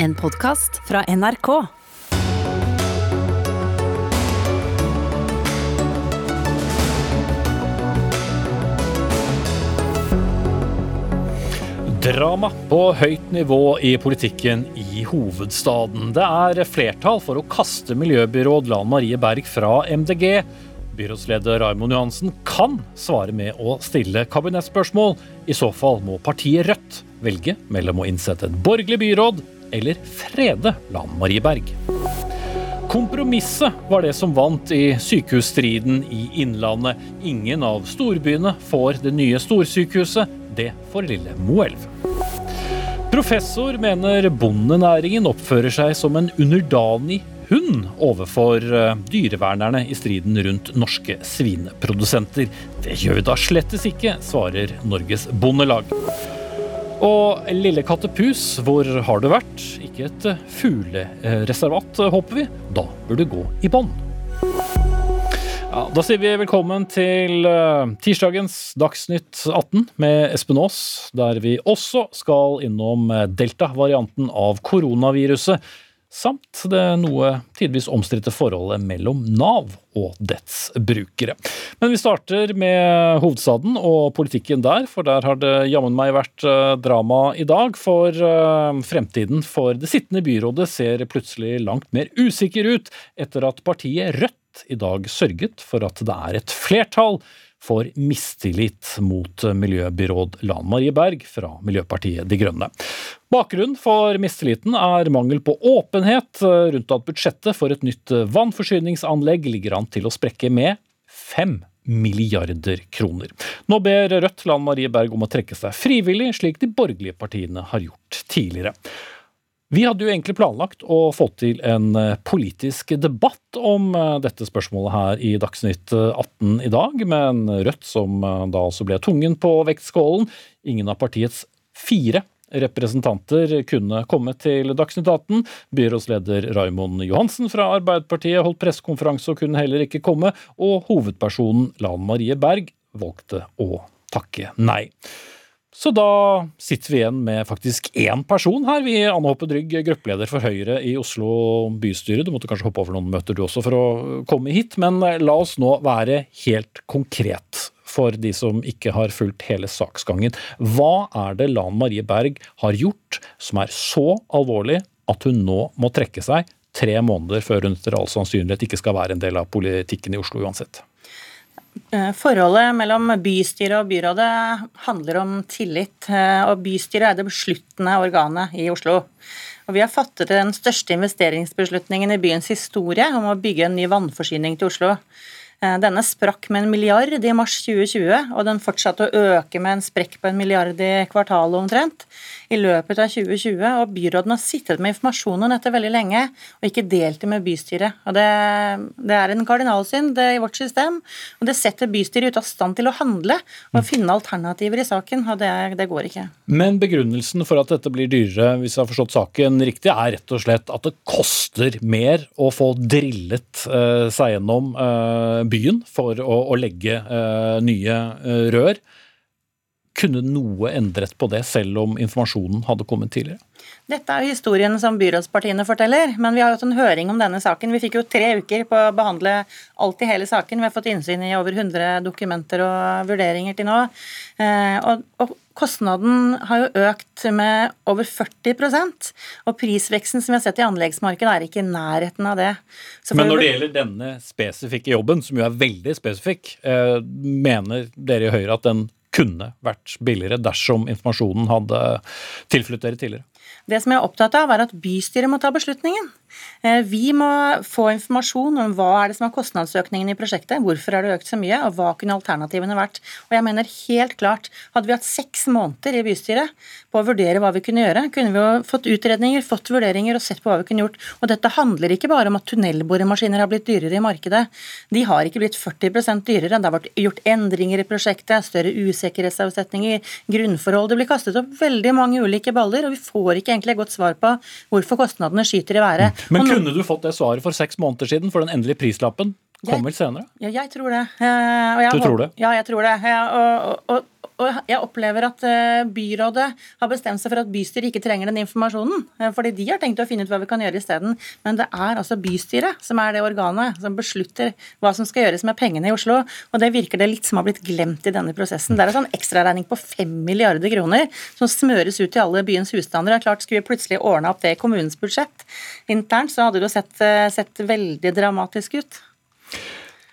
En podkast fra NRK. Drama på høyt nivå i politikken i hovedstaden. Det er flertall for å kaste miljøbyråd Lan Marie Berg fra MDG. Byrådsleder Raimond Johansen kan svare med å stille kabinettspørsmål. I så fall må partiet Rødt velge mellom å innsette et borgerlig byråd eller frede Lan Marie Berg. Kompromisset var det som vant i sykehusstriden i Innlandet. Ingen av storbyene får det nye storsykehuset. Det får lille Moelv. Professor mener bondenæringen oppfører seg som en underdanig hund overfor eh, dyrevernerne i striden rundt norske svineprodusenter. Det gjør vi da slettes ikke, svarer Norges Bondelag. Og lille kattepus, hvor har du vært? Ikke et fuglereservat, håper vi. Da bør du gå i bånd. Ja, da sier vi velkommen til uh, tirsdagens Dagsnytt 18 med Espen Aas, der vi også skal innom delta-varianten av koronaviruset samt det noe tidvis omstridte forholdet mellom Nav og dets brukere. Men vi starter med hovedstaden og politikken der, for der har det jammen meg vært eh, drama i dag. For eh, fremtiden for det sittende byrådet ser plutselig langt mer usikker ut etter at partiet Rødt i dag sørget for at det er et flertall for mistillit mot miljøbyråd Lan Marie Berg fra Miljøpartiet De Grønne. Bakgrunnen for mistilliten er mangel på åpenhet rundt at budsjettet for et nytt vannforsyningsanlegg ligger an til å sprekke med fem milliarder kroner. Nå ber Rødt Lan Marie Berg om å trekke seg frivillig, slik de borgerlige partiene har gjort tidligere. Vi hadde jo egentlig planlagt å få til en eh, politisk debatt om eh, dette spørsmålet her i Dagsnytt 18 eh, i dag, men Rødt, som da altså ble tungen på vektskålen, ingen av partiets fire representanter kunne komme til Dagsnytt 18. Byrådsleder Raimond Johansen fra Arbeiderpartiet holdt pressekonferanse og kunne heller ikke komme, og hovedpersonen Lan Marie Berg valgte å takke nei. Så da sitter vi igjen med faktisk én person her. Vi Anne Hoppe Drygg, gruppeleder for Høyre i Oslo bystyre. Du måtte kanskje hoppe over noen møter du også for å komme hit, men la oss nå være helt konkret for de som ikke har fulgt hele saksgangen. Hva er det Lan Marie Berg har gjort som er så alvorlig at hun nå må trekke seg tre måneder før hun etter all sannsynlighet ikke skal være en del av politikken i Oslo uansett? Eh, forholdet mellom bystyret og byrådet handler om tillit. Eh, og bystyret er det besluttende organet i Oslo. Og vi har fattet den største investeringsbeslutningen i byens historie om å bygge en ny vannforsyning til Oslo. Eh, denne sprakk med en milliard i mars 2020, og den fortsatte å øke med en sprekk på en milliard i kvartalet omtrent i løpet av 2020. Og byråden har sittet med informasjon om dette veldig lenge, og ikke delt det med bystyret. Og det, det er en kardinalsynd i vårt system, og det setter bystyret ut av stand til å handle og finne alternativer i saken, og det, det går ikke. Men begrunnelsen for at dette blir dyrere, hvis jeg har forstått saken riktig, er rett og slett at det koster mer å få drillet eh, seg gjennom eh, byen for å, å legge uh, nye uh, rør. Kunne noe endret på det, selv om informasjonen hadde kommet tidligere? Dette er jo historien som byrådspartiene forteller, men vi har hatt en høring om denne saken. Vi fikk jo tre uker på å behandle alt i hele saken. Vi har fått innsyn i over 100 dokumenter og vurderinger til nå. Uh, og, og Kostnaden har jo økt med over 40% og prisveksten som vi har sett i anleggsmarkedet er ikke i nærheten av det. Men når det gjelder denne spesifikke jobben, som jo er veldig spesifikk, eh, mener dere i Høyre at den kunne vært billigere dersom informasjonen hadde tilflytt dere tidligere? Det som jeg er opptatt av, er at bystyret må ta beslutningen. Eh, vi må få informasjon om hva er det som er kostnadsøkningen i prosjektet, hvorfor har det økt så mye, og hva kunne alternativene vært. Og jeg mener helt klart, Hadde vi hatt seks måneder i bystyret på å vurdere hva vi kunne gjøre, kunne vi jo fått utredninger, fått vurderinger og sett på hva vi kunne gjort. Og dette handler ikke bare om at tunnelboremaskiner har blitt dyrere i markedet. De har ikke blitt 40% dyrere. Det har vært gjort endringer i prosjektet, større usikkerhetsavsetninger, grunnforhold. Det blir kastet opp veldig mange ulike baller, og vi får ikke egentlig et godt svar på hvorfor kostnadene skyter i været. Men nå, kunne du fått det svaret for seks måneder siden, for den endelige prislappen kom vel senere? Ja, jeg tror det. Jeg, du tror det? Ja, jeg tror det. Og, og, og jeg opplever at eh, byrådet har bestemt seg for at bystyret ikke trenger den informasjonen. Eh, fordi de har tenkt å finne ut hva vi kan gjøre isteden. Men det er altså bystyret som er det organet som beslutter hva som skal gjøres med pengene i Oslo. Og det virker det litt som har blitt glemt i denne prosessen. Det er en sånn ekstraregning på 5 milliarder kroner som smøres ut til alle byens husstander. Det er klart, Skulle vi plutselig ordna opp det i kommunens budsjett internt, så hadde det jo sett, eh, sett veldig dramatisk ut.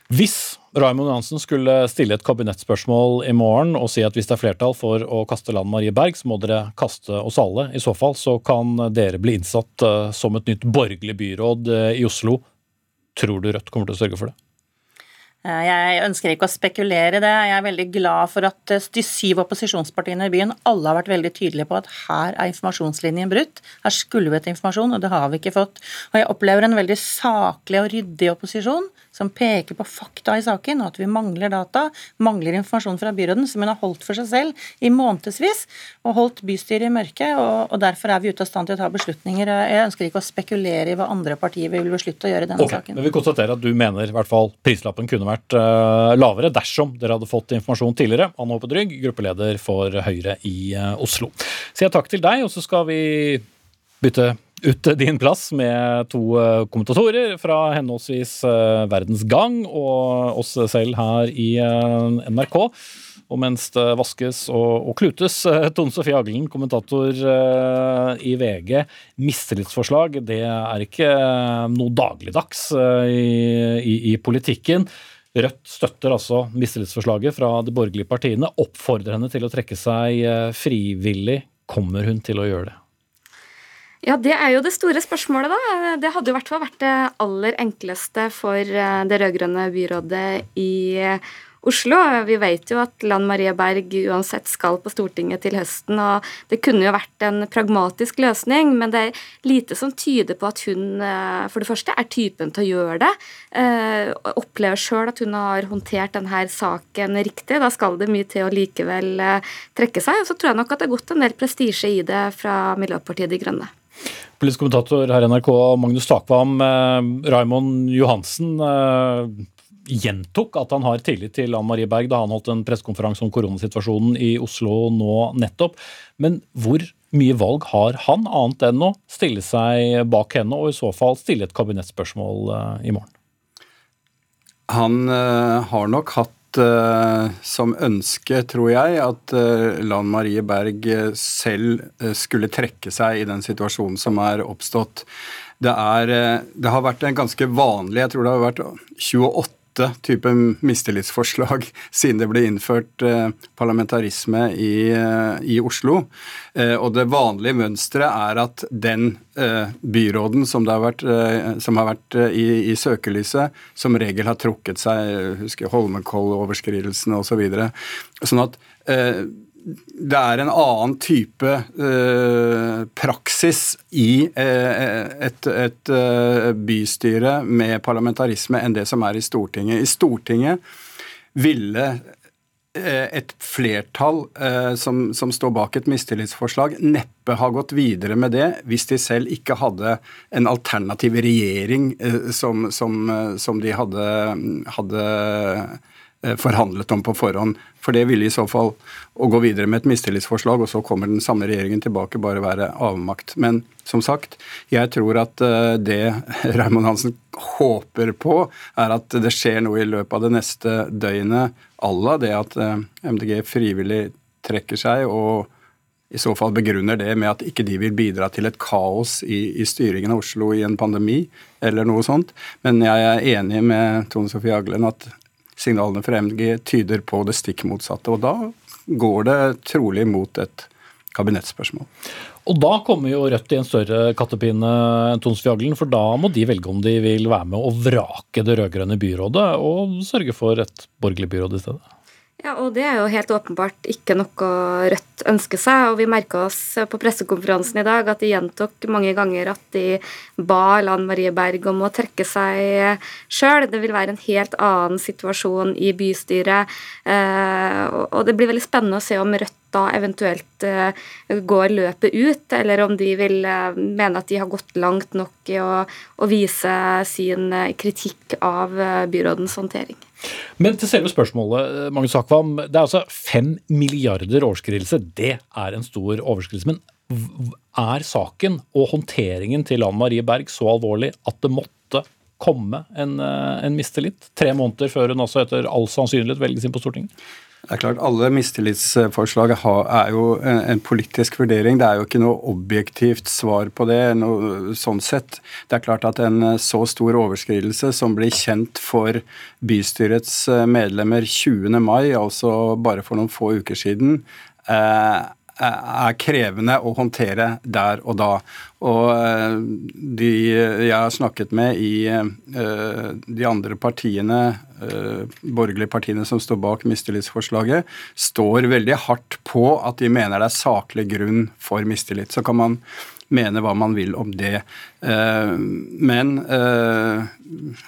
Hvis Raymond Johansen skulle stille et kabinettspørsmål i morgen og si at hvis det er flertall for å kaste Lan Marie Berg, så må dere kaste oss alle. I så fall så kan dere bli innsatt eh, som et nytt borgerlig byråd eh, i Oslo. Tror du Rødt kommer til å sørge for det? Eh, jeg ønsker ikke å spekulere i det. Jeg er veldig glad for at de syv opposisjonspartiene i byen alle har vært veldig tydelige på at her er informasjonslinjen brutt. Her skulle vi hatt informasjon, og det har vi ikke fått. Og jeg opplever en veldig saklig og ryddig opposisjon som peker på fakta i saken, og at vi mangler data, mangler informasjon fra byråden, som hun har holdt for seg selv i månedsvis, og holdt bystyret i mørket. Og, og, derfor er vi ute av stand til å ta beslutninger. Jeg ønsker ikke å spekulere i hva andre partier vil beslutte å gjøre i denne okay, saken. Men vi konstaterer at du mener i hvert fall prislappen kunne vært uh, lavere dersom dere hadde fått informasjon tidligere. Anne Håpe Drygg, gruppeleder for Høyre i uh, Oslo. Sier takk til deg, og så skal vi bytte ut din plass med to eh, kommentatorer fra henholdsvis eh, Verdens Gang og oss selv her i eh, NRK. Og mens det vaskes og, og klutes, Tone Sofie Aglen, kommentator i VG. Mistillitsforslag det er ikke noe dagligdags i, i, i politikken. Rødt støtter altså mistillitsforslaget fra de borgerlige partiene. Oppfordrer henne til å trekke seg frivillig. Kommer hun til å gjøre det? Ja, det er jo det store spørsmålet, da. Det hadde i hvert fall vært det aller enkleste for eh, det rød-grønne byrådet i Oslo. Vi vet jo at Lan Marie Berg uansett skal på Stortinget til høsten, og det kunne jo vært en pragmatisk løsning, men det er lite som tyder på at hun eh, for det første er typen til å gjøre det. Eh, opplever sjøl at hun har håndtert denne saken riktig. Da skal det mye til å likevel trekke seg. Og så tror jeg nok at det har gått en del prestisje i det fra Miljøpartiet De Grønne. Politisk kommentator her i NRK, Magnus Takvam. Eh, Raymond Johansen eh, gjentok at han har tillit til Ann Marie Berg da han holdt en pressekonferanse om koronasituasjonen i Oslo nå nettopp. Men hvor mye valg har han, annet enn å stille seg bak henne, og i så fall stille et kabinettspørsmål eh, i morgen? Han har nok hatt som ønske, tror jeg, at uh, Lan Marie Berg eh, selv skulle trekke seg i den situasjonen som er oppstått. Det, er, det har vært en ganske vanlig Jeg tror det har vært 28 åtte type mistillitsforslag siden det ble innført eh, parlamentarisme i, eh, i Oslo. Eh, og det vanlige mønsteret er at den byråden som, har vært, som har vært i, i, søkelyset, som regel har trukket seg, husker Holmenkoll-overskridelsene osv. Så videre. sånn at det er en annen type eh, praksis i eh, et, et eh, bystyre med parlamentarisme enn det som er i Stortinget. I Stortinget ville eh, et flertall eh, som, som, står bak et mistillitsforslag, neppe ha gått videre med det hvis de selv ikke hadde en alternativ regjering eh, som, som, som, de hadde, hadde forhandlet om på forhånd. For det ville i så fall å gå videre med et mistillitsforslag, og så kommer den samme regjeringen tilbake, bare være avmakt. Men som sagt, jeg tror at eh, det Raymond Hansen håper på, er at det skjer noe i løpet av det neste døgnet à la det at eh, MDG frivillig trekker seg, og i så fall begrunner det med at ikke de vil bidra til et kaos i, i, styringen av Oslo i en pandemi, eller noe sånt. Men jeg er enig med Tone Sofie Aglen at signalene fra MDG tyder på det stikk motsatte. Og da går det trolig mot et kabinettspørsmål. Og da kommer jo Rødt i en større kattepine, Tons Fjaglen, for da må de velge om de vil være med å vrake det rød-grønne byrådet og sørge for et borgerlig byråd i stedet. Ja, og det er jo helt åpenbart ikke noe Rødt ønsker seg. Og vi merka oss på pressekonferansen i dag at de gjentok mange ganger at de ba Lan Marie Berg om å trekke seg sjøl. Det vil være en helt annen situasjon i bystyret. Eh, og det blir veldig spennende å se om Rødt da eventuelt eh, går løpet ut, eller om de vil eh, mene at de har gått langt nok i å, å vise sin kritikk av byrådens håndtering. Men til selve spørsmålet, Magnus Akvam. Det er altså fem milliarder overskridelse. Det er en stor overskridelse. Men er saken og håndteringen til Anne Marie Berg så alvorlig at det måtte komme en, eh, en mistillit? Tre måneder før hun også etter all sannsynlighet velges inn på Stortinget? Det er klart, Alle mistillitsforslag er jo en politisk vurdering. Det er jo ikke noe objektivt svar på det. Noe, sånn sett. Det er klart at en så stor overskridelse som blir kjent for bystyrets medlemmer 20. mai, altså bare for noen få uker siden, eh, er krevende å håndtere der og da. Og eh, de jeg har snakket med i eh, de andre partiene, eh, borgerlige partiene som står bak mistillitsforslaget, står veldig hardt på at de mener det er saklig grunn for mistillit. Så kan man mene hva man vil om det. Men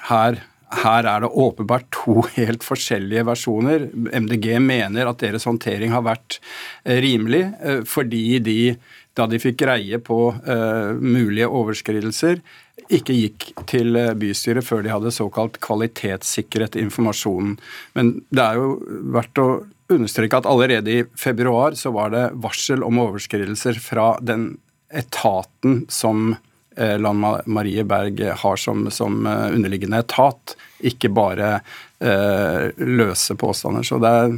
her her er det åpenbart to helt forskjellige versjoner. MDG mener at deres håndtering har vært eh, rimelig, eh, fordi de, da de fikk greie på uh, mulige overskridelser, ikke gikk til bystyret før de hadde såkalt kvalitetssikret informasjonen. Men det er jo verdt å understreke at allerede i februar så var det varsel om overskridelser fra den etaten som Eh, Lan Marie Berg har som, som eh, underliggende etat, ikke bare eh, løse påstander. Så det er,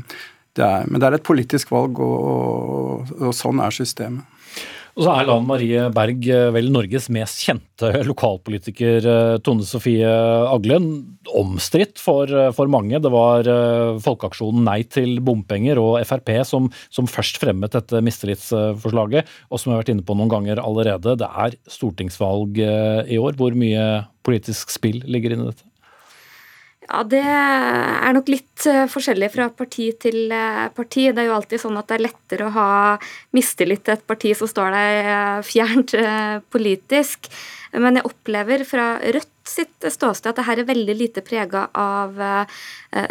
det er, men det er et politisk valg, og, og, og sånn er systemet. Og så er Lan Marie Berg eh, vel Norges mest kjente lokalpolitiker, eh, Tone Sofie Aglen. Omstridt for, eh, for, mange. Det var Folkeaksjonen Nei til bompenger og Frp som, som først fremmet dette mistillitsforslaget, og som vi har vært inne på noen ganger allerede. Det er stortingsvalg i år. Hvor mye politisk spill ligger inne i dette? Ja, Det er nok litt eh, forskjellig fra parti til eh, parti. Det er jo alltid sånn at det er lettere å ha mistillit til et parti som står deg eh, fjernt politisk. Men jeg opplever fra Rødt sitt ståsted at det her er veldig lite prega av eh,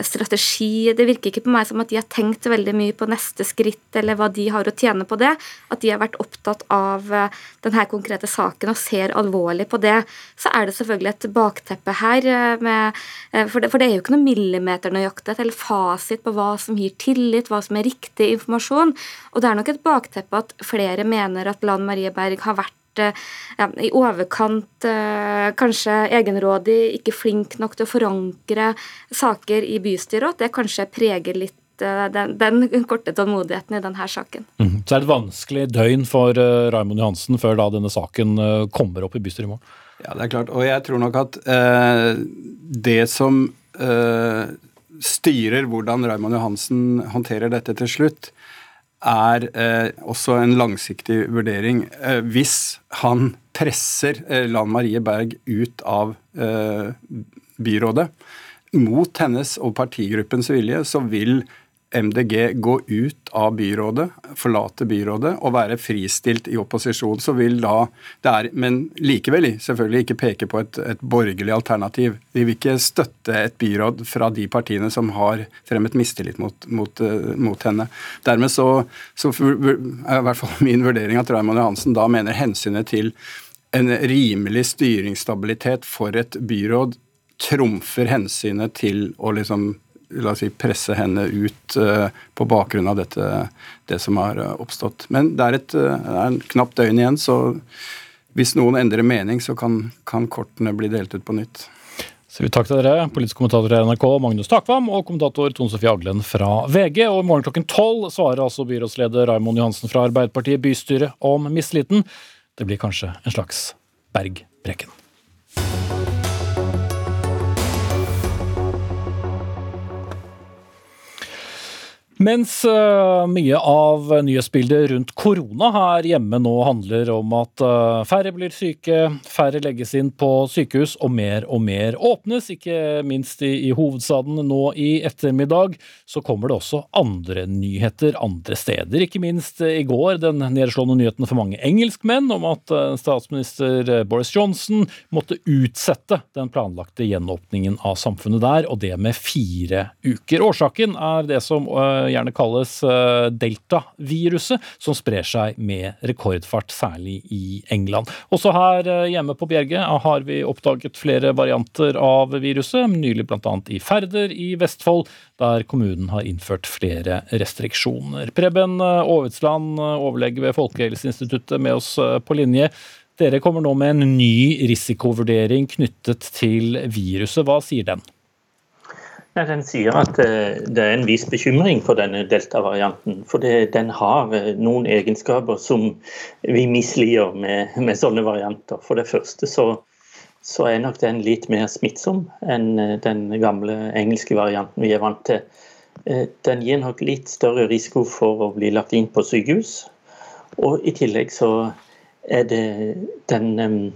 strategi. Det virker ikke på meg som at de har tenkt veldig mye på neste skritt eller hva de har å tjene på det. At de har vært opptatt av eh, denne konkrete saken og ser alvorlig på det. Så er det selvfølgelig et bakteppe her, eh, med, for, det, for, det, er jo ikke noe millimeternøyaktighet eller fasit på hva som gir tillit, hva som er riktig informasjon. Og det er nok et bakteppe at flere mener at Lan Marie Berg har vært ja, i overkant eh, kanskje egenrådig, ikke flink nok til å forankre saker i bystyret, at det kanskje preger litt eh, den, den, korte tålmodigheten i denne saken. Mm. Så er det et vanskelig døgn for uh, Raymond Johansen før da denne saken uh, kommer opp i bystyret i morgen? Ja, det er klart. Og jeg tror nok at uh, det som uh, styrer hvordan Raymond Johansen håndterer dette til slutt, er eh, også en langsiktig vurdering. Eh, hvis han presser eh, Lan Marie Berg ut av eh, byrådet mot hennes og partigruppens vilje, så vil MDG gå ut av byrådet, forlate byrådet og være fristilt i opposisjon, så vil da det er, Men likevel selvfølgelig ikke peke på et, et borgerlig alternativ. Vi vil ikke støtte et byråd fra de partiene som har fremmet mistillit mot, mot, uh, mot henne. Dermed så, så er i hvert fall min vurdering at Raymond Johansen da mener hensynet til en rimelig styringsstabilitet for et byråd trumfer hensynet til å liksom la oss si, presse henne ut uh, på bakgrunn av dette, det som har uh, oppstått. Men det er, et, uh, en knapt døgn igjen, så hvis noen endrer mening, så kan, kan kortene bli delt ut på nytt. Så vi takk til dere, politisk kommentator i NRK Magnus Takvam og kommentator Tone Sofie Aglen fra VG. Og i morgen klokken tolv svarer altså byrådsleder Raymond Johansen fra Arbeiderpartiet bystyret om mistilliten. Det blir kanskje en slags Berg-Breken. Mens uh, mye av nyhetsbildet rundt korona her hjemme nå handler om at uh, færre blir syke, færre legges inn på sykehus og mer og mer åpnes, ikke minst i, hovedstaden nå i ettermiddag, så kommer det også andre nyheter andre steder. Ikke minst uh, i går den nedslående nyheten for mange engelskmenn om at statsminister Boris Johnson måtte utsette den planlagte gjenåpningen av samfunnet der, og det med fire uker. Årsaken er det som gjerne kalles delta-viruset, som sprer seg med rekordfart, særlig i England. Også her hjemme på Bjerge har vi oppdaget flere varianter av viruset, nylig bl.a. i Færder i Vestfold, der kommunen har innført flere restriksjoner. Preben Aavitsland, overlege ved Folkehelseinstituttet, med oss på linje. Dere kommer nå med en ny risikovurdering knyttet til viruset. Hva sier den? Ja, den sier at eh, det er en viss bekymring for denne delta-varianten. For det, den har eh, noen egenskaper som vi misliker med, med sånne varianter. For det første så, så, er nok den litt mer smittsom enn eh, den gamle engelske varianten vi er vant til. Den gir nok litt større risiko for å bli lagt inn på sykehus. Og i tillegg så er det den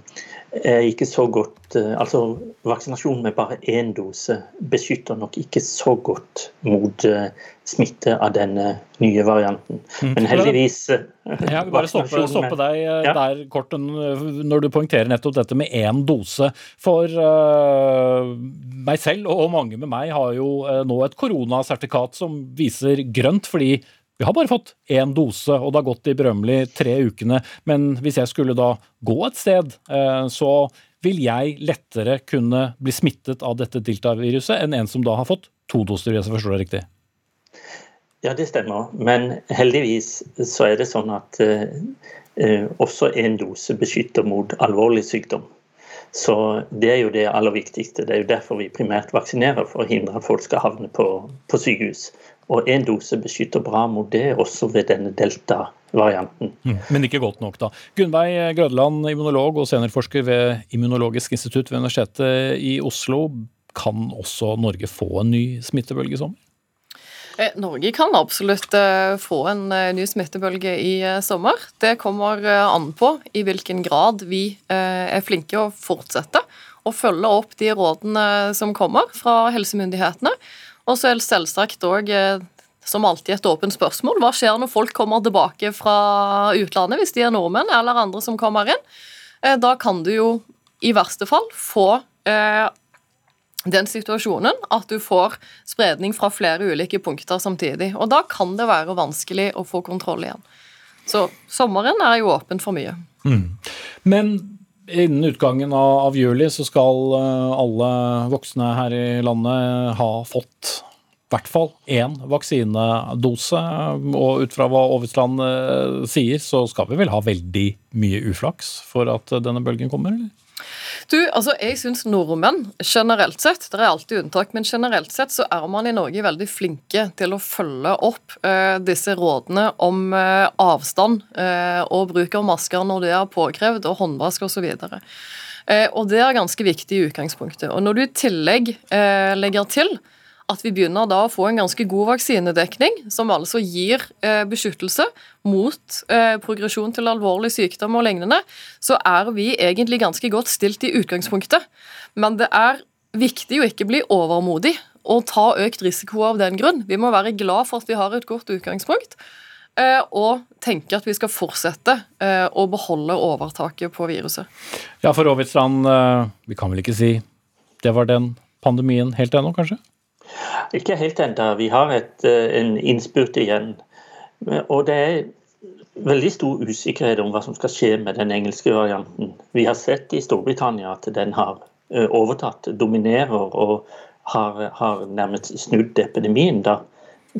er ikke så godt eh, Altså vaksinasjon med bare én dose beskytter nok ikke så godt mot eh, smitte av denne nye varianten. Mm. Men heldigvis Ja, vil bare stoppe, stoppe deg ja. der kort når du poengterer nettopp dette med én dose. For uh, meg selv og mange med meg har jo nå et koronasertifikat som viser grønt, fordi vi har bare fått én dose, og det har gått de berømmelige tre ukene. Men hvis jeg skulle da gå et sted, eh, så vil jeg lettere kunne bli smittet av dette delta-viruset enn en som da har fått to doser, hvis jeg forstår det riktig? Ja, det stemmer. Men heldigvis så er det sånn at eh, eh også en dose beskytter mot alvorlig sykdom. Så det er jo det aller viktigste. Det er jo derfor vi primært vaksinerer, for å hindre at folk skal havne på, på sykehus. Og én dose beskytter bra mot det, også ved denne delta-varianten. Mm, men ikke godt nok, da. Gunnveig Grødland, immunolog og seniorforsker ved Immunologisk institutt ved Universitetet i Oslo. Kan også Norge få en ny smittebølge i sommer? Eh, Norge kan absolutt eh, få en eh, ny smittebølge i sommer. Det kommer an på i hvilken grad vi er flinke å fortsette å følge opp de rådene som kommer fra helsemyndighetene. Og så er det selvsagt òg eh, som alltid et åpent spørsmål. Hva skjer når folk kommer tilbake fra utlandet, hvis de er nordmenn eller andre som kommer inn? Eh, da kan du jo i verste fall få eh, den situasjonen at du får spredning fra flere ulike punkter samtidig. Og da kan det være vanskelig å få kontroll igjen. Så sommeren er jo åpen for mye. Mm. Men innen utgangen av, juli så skal eh, alle voksne her i landet ha fått i hvert fall én vaksinedose. Og ut fra hva Aavitsland eh, sier, så skal vi vel ha veldig mye uflaks for at denne bølgen kommer, eller? Du, altså jeg syns nordmenn generelt sett, det er alltid unntak, men generelt sett så er man i Norge veldig flinke til å følge opp eh, disse rådene om eh, avstand eh, og bruk av masker når det er påkrevd, og håndvask osv. Eh, og det er ganske viktig i utgangspunktet. Og når du i tillegg eh, legger til at vi begynner da å få en ganske god vaksinedekning, som altså gir eh, beskyttelse mot eh, progresjon til alvorlig sykdom og lignende, så er vi egentlig ganske godt stilt i utgangspunktet. Men det er viktig å ikke bli overmodig og ta økt risiko av den grunn. Vi må være glad for at vi har et godt utgangspunkt. Eh, og tenke at vi skal fortsette eh, å beholde overtaket på viruset. Ja, for Rovitsland, eh, vi kan vel ikke si det var den pandemien helt ennå, kanskje? Ikke helt ennå. Vi har et, eh, en innspurt igjen. Og det er veldig stor usikkerhet om hva som skal skje med den engelske varianten. Vi har sett i Storbritannia at den har eh, overtatt, dominerer og har, har nærmest snudd epidemien. da.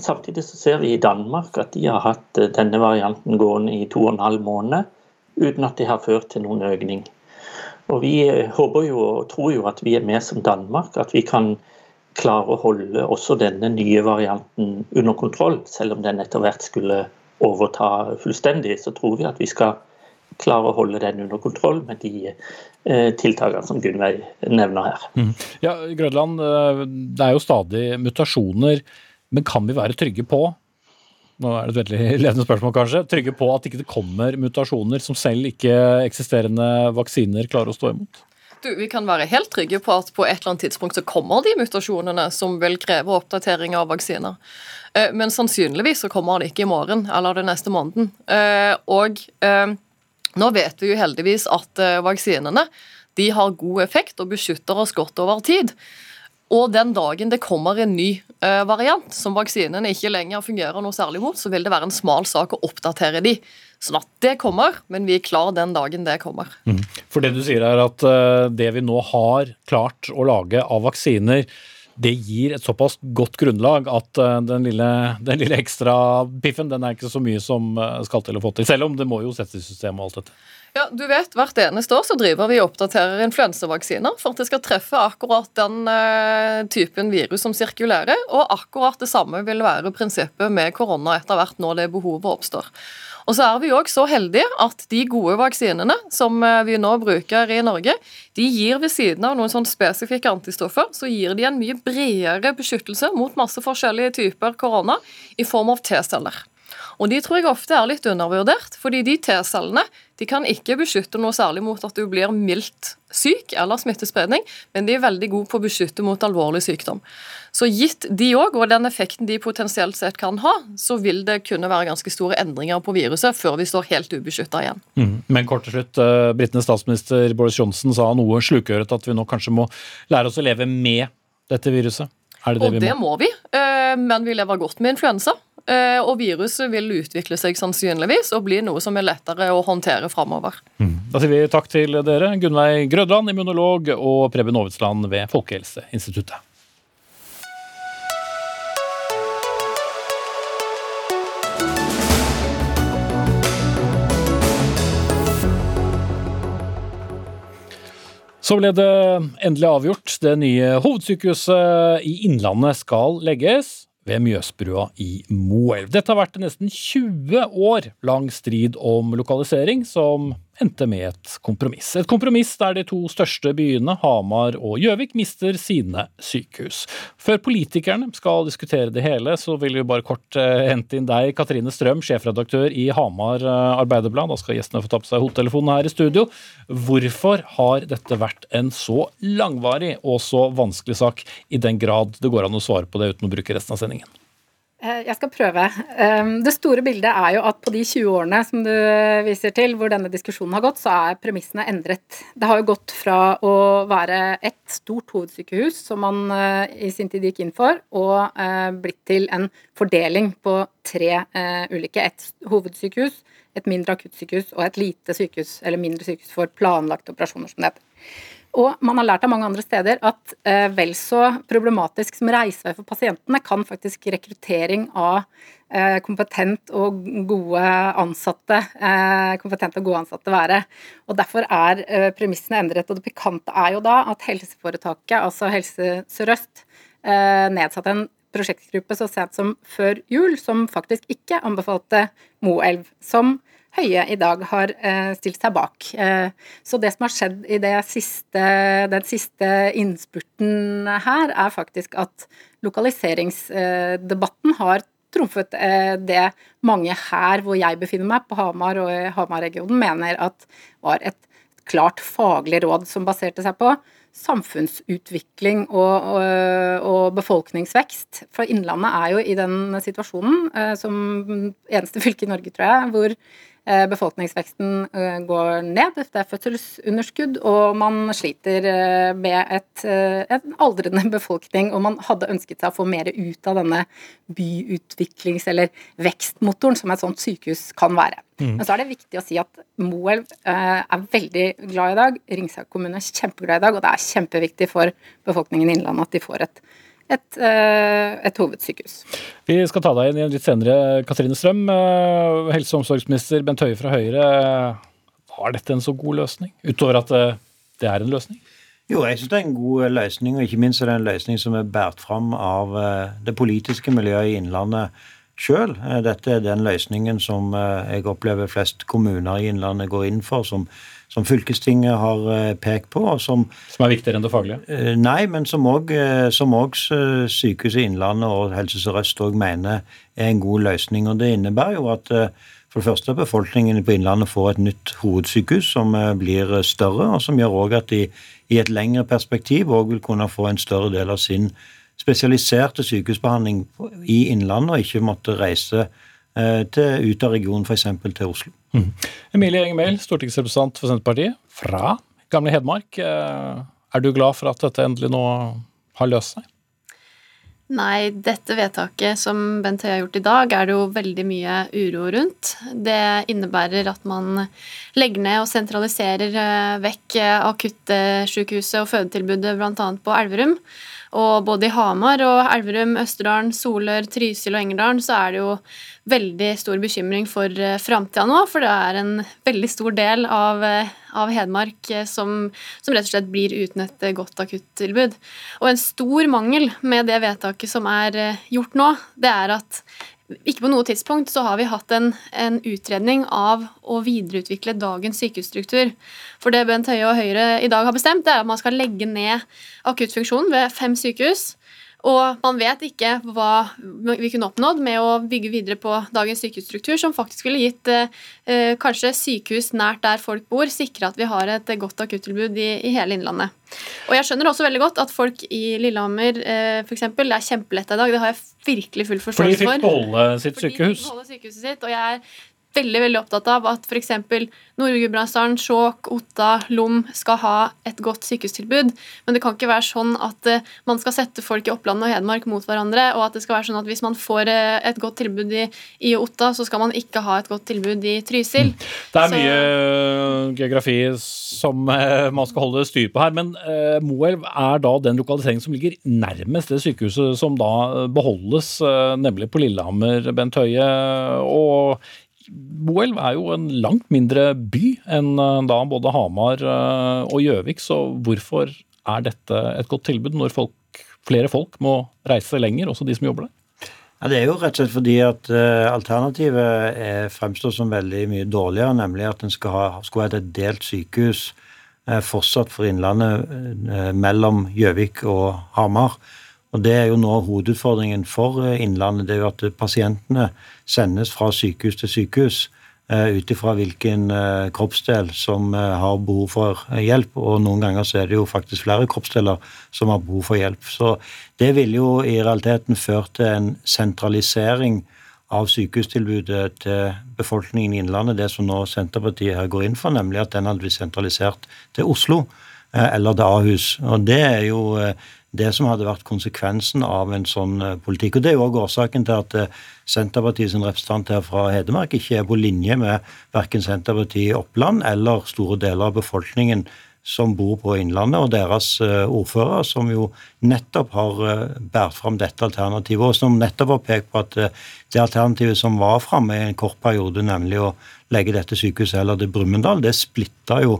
Samtidig så ser vi i Danmark at de har hatt eh, denne varianten gående i to og en halv måned uten at det har ført til noen økning. Og Vi håper jo og tror jo at vi er med som Danmark, at vi kan klare å holde også denne nye varianten under kontroll, selv om den etter hvert skulle overta fullstendig, så tror vi at vi skal klare å holde den under kontroll med de eh, tiltakene som Gunnveig nevner her. Mm. Ja, Grønland, eh, det er jo stadig mutasjoner, men kan vi være trygge på nå er det et veldig ledende spørsmål kanskje, trygge på at ikke det kommer mutasjoner som selv ikke eksisterende vaksiner klarer å stå imot? Du, Vi kan være helt trygge på at på et eller annet tidspunkt så kommer de mutasjonene som vil kreve oppdatering av vaksiner. Eh, men sannsynligvis så kommer det ikke i morgen eller den neste måneden. Eh, og eh, nå vet vi jo heldigvis at vaksinene de har god effekt og beskytter oss godt over tid. Og den dagen det kommer en ny variant som vaksinene ikke lenger fungerer noe særlig mot, så vil det være en smal sak å oppdatere de. Sånn at det kommer, men vi er klar den dagen det kommer. Mm. For det du sier er at uh, det vi nå har klart å lage av vaksiner, det gir et såpass godt grunnlag at uh, den, lille, den lille ekstra piffen den er ikke så mye som uh, skal til å få til. Selv om det må jo settes i systemet og alt dette. Ja, du vet, Hvert eneste år så driver vi og oppdaterer influensavaksiner for at det skal treffe akkurat den typen virus som sirkulerer. Og akkurat det samme vil være prinsippet med korona etter hvert når det behovet oppstår. Og så er vi òg så heldige at de gode vaksinene som eh, vi nå bruker i Norge, de gir ved siden av noen sånn spesifikke antistoffer, så gir de en mye bredere beskyttelse mot masse forskjellige typer korona i form av T-celler. Og De tror jeg ofte er litt undervurdert, fordi de T-cellene de kan ikke beskytte noe særlig mot at du blir mildt syk eller smittespredning, men de er veldig gode på å beskytte mot alvorlig sykdom. Så gitt de òg, og den effekten de potensielt sett kan ha, så vil det kunne være ganske store endringer på viruset før vi står helt ubeskytta igjen. Mm. Men kort til slutt, uh, britenes statsminister Boris Johnson sa noe slukøret at vi nå kanskje må lære oss å leve med dette viruset. Det det og vi må? det må vi, uh, men vi lever godt med influensa. Eh, og viruset vil utvikle seg sannsynligvis og bli noe som er lettere å håndtere framover. Mm. Da sier vi takk til dere, Gunnveig Grødland, immunolog, og Preben Aavitsland ved Folkehelseinstituttet. Så ble det endelig avgjort. Det nye hovedsykehuset i Innlandet skal legges ved Mjøsbrua i Moelv. Dette har vært en nesten 20 år lang strid om lokalisering, som endte med et kompromiss. Et kompromiss der de to største byene, Hamar og Gjøvik, mister sine sykehus. Før politikerne skal diskutere det hele, så vil vi bare kort eh, hente inn deg, Katrine Strøm, sjefredaktør i Hamar eh, Arbeiderblad. Da skal gjestene få ta på seg hodetelefonen her i studio. Hvorfor har dette vært en så langvarig og så vanskelig sak, i den grad det går an å svare på det uten å bruke resten av sendingen? Eh, jeg skal prøve. Det store bildet er jo at på de 20 årene som du viser til, hvor denne diskusjonen har gått, så er premissene endret. Det har jo gått fra å være ett stort hovedsykehus, som man eh, i sin tid gikk inn for, og eh, blitt til en fordeling på tre ulike. Et hovedsykehus, et mindre akuttsykehus og et lite sykehus, eller mindre sykehus for planlagte operasjoner, som det heter. Og man har lært av mange andre steder at eh, vel så problematisk som reisevei for pasientene, kan faktisk rekruttering av eh, kompetent og gode ansatte eh, kompetente og gode ansatte være. Og Derfor er eh, premissene endret. Og det pikante er jo da at helseforetaket, altså Helse Sør-Øst, eh, nedsatte en prosjektgruppe så sent som før jul, som faktisk ikke anbefalte Moelv som Høie i dag har eh, stilt seg bak. Eh, så det som har skjedd i siste, den siste innspurten her, er faktisk at lokaliseringsdebatten har trumfet eh, det mange her hvor jeg befinner meg, på Hamar og i Hamar-regionen, mener at var et klart faglig råd som baserte seg på samfunnsutvikling og, og, og, befolkningsvekst. For Innlandet er jo i den situasjonen, som eneste fylke i Norge, tror jeg, hvor Eh, befolkningsveksten eh, går ned, det er fødselsunderskudd, og man sliter eh, med et, en aldrende befolkning. Og man hadde ønsket seg å få mer ut av denne byutviklings- eller vekstmotoren som et sånt sykehus kan være. Mm. Men så er det viktig å si at Moelv er veldig glad i dag. Ringsaker kommune er kjempeglad i dag, og det er kjempeviktig for befolkningen i Innlandet at de får et et, eh, et, hovedsykehus. Vi skal ta deg inn litt senere, Katrine Strøm. Eh, helse- og omsorgsminister Bent Høie fra Høyre. Var dette en så god løsning? Utover at eh, det er en løsning? Jo, jeg syns det er en god løsning, og ikke minst er det en løsning som er båret fram av det politiske miljøet i Innlandet sjøl. Dette er den løsningen som jeg opplever flest kommuner i Innlandet går inn for, som som fylkestinget har eh, pekt på. Som, som er viktigere enn det faglige? Eh, nei, men som òg eh, Sykehuset Innlandet og Helse Sør-Øst òg mener er en god løsning. Og Det innebærer jo at for det første befolkningen på Innlandet får et nytt hovedsykehus som blir større, og som gjør òg at de i et lengre perspektiv òg vil kunne få en større del av sin spesialiserte sykehusbehandling i Innlandet, og ikke måtte reise til, ut av regionen, f.eks. til Oslo. Mm. Emilie Enger stortingsrepresentant for Senterpartiet fra gamle Hedmark. Eh, er du glad for at dette endelig nå har løst seg? Nei, dette vedtaket som Bent Høie har gjort i dag, er det jo veldig mye uro rundt. Det innebærer at man legger ned og sentraliserer eh, vekk akuttsykehuset og fødetilbudet bl.a. på Elverum. Og både i Hamar og Elverum, Østerdalen, Solør, Trysil og Engerdalen så er det jo veldig stor bekymring for uh, framtida nå, for det er en veldig stor del av, uh, av Hedmark uh, som, som, rett og slett blir uten et godt akuttilbud. Og en stor mangel med det vedtaket som er gjort nå, det er at ikke på noe tidspunkt så har vi hatt en, en, utredning av å videreutvikle dagens sykehusstruktur. For det Bent Høie og Høyre i dag har bestemt, det er at man skal legge ned akuttfunksjonen ved fem sykehus. Og man vet ikke hva vi kunne oppnådd med å bygge videre på dagens sykehusstruktur, som faktisk ville gitt eh, kanskje sykehus nært der folk bor, sikre at vi har et godt akuttilbud i, i, hele Innlandet. Og Jeg skjønner også veldig godt at folk i Lillehammer eh, det er kjempelett i dag, det har jeg virkelig full forståelse for. For de fikk beholde sitt sykehus? Fordi de fikk beholde sykehuset sitt, og jeg er veldig veldig opptatt av at f.eks. Nord-Gudbrandsdalen, Skjåk, Otta, Lom skal ha et godt sykehustilbud. Men det kan ikke være sånn at uh, man skal sette folk i Oppland og Hedmark mot hverandre, og at det skal være sånn at hvis man får uh, et godt tilbud i, i, Otta, så skal man ikke ha et godt tilbud i Trysil. Mm. Det er så, mye uh, geografi som man skal holde styr på her, men Moelv er da den lokaliseringen som ligger nærmest det sykehuset som da beholdes, nemlig på Lillehammer, Bent Høie. og Moelv er jo en langt mindre by enn eh, da både Hamar eh, og Gjøvik, så hvorfor er dette et godt tilbud når folk, flere folk må reise lenger, også de som jobber der? Ja, Det er jo rett og slett fordi at uh, alternativet er, fremstår som veldig mye dårligere, nemlig at en skal ha, skulle ha et delt sykehus fortsatt for Innlandet mellom Gjøvik og Hamar. Og Det er jo nå hovedutfordringen for eh, Innlandet. det er jo At pasientene sendes fra sykehus til sykehus uh, ut ifra hvilken uh, kroppsdel som har behov for hjelp. Og noen ganger så er det jo faktisk flere kroppsdeler som har behov for hjelp. Så det ville jo i realiteten ført til en sentralisering av sykehustilbudet til befolkningen i Innlandet, det som nå Senterpartiet her går inn for, nemlig at den hadde blitt sentralisert til Oslo eller til Ahus. Og det er jo det som hadde vært konsekvensen av en sånn eh, politikk. Og Det er jo også årsaken til at eh, Senterpartiets representant her fra Hedmark ikke er på linje med verken Senterpartiet i Oppland eller store deler av befolkningen som bor på Innlandet, og deres ordfører, som jo nettopp har båret fram dette alternativet, og som nettopp har pekt på at det alternativet som var framme i en kort periode, nemlig å legge dette sykehuset eller til Brumunddal, det splitta jo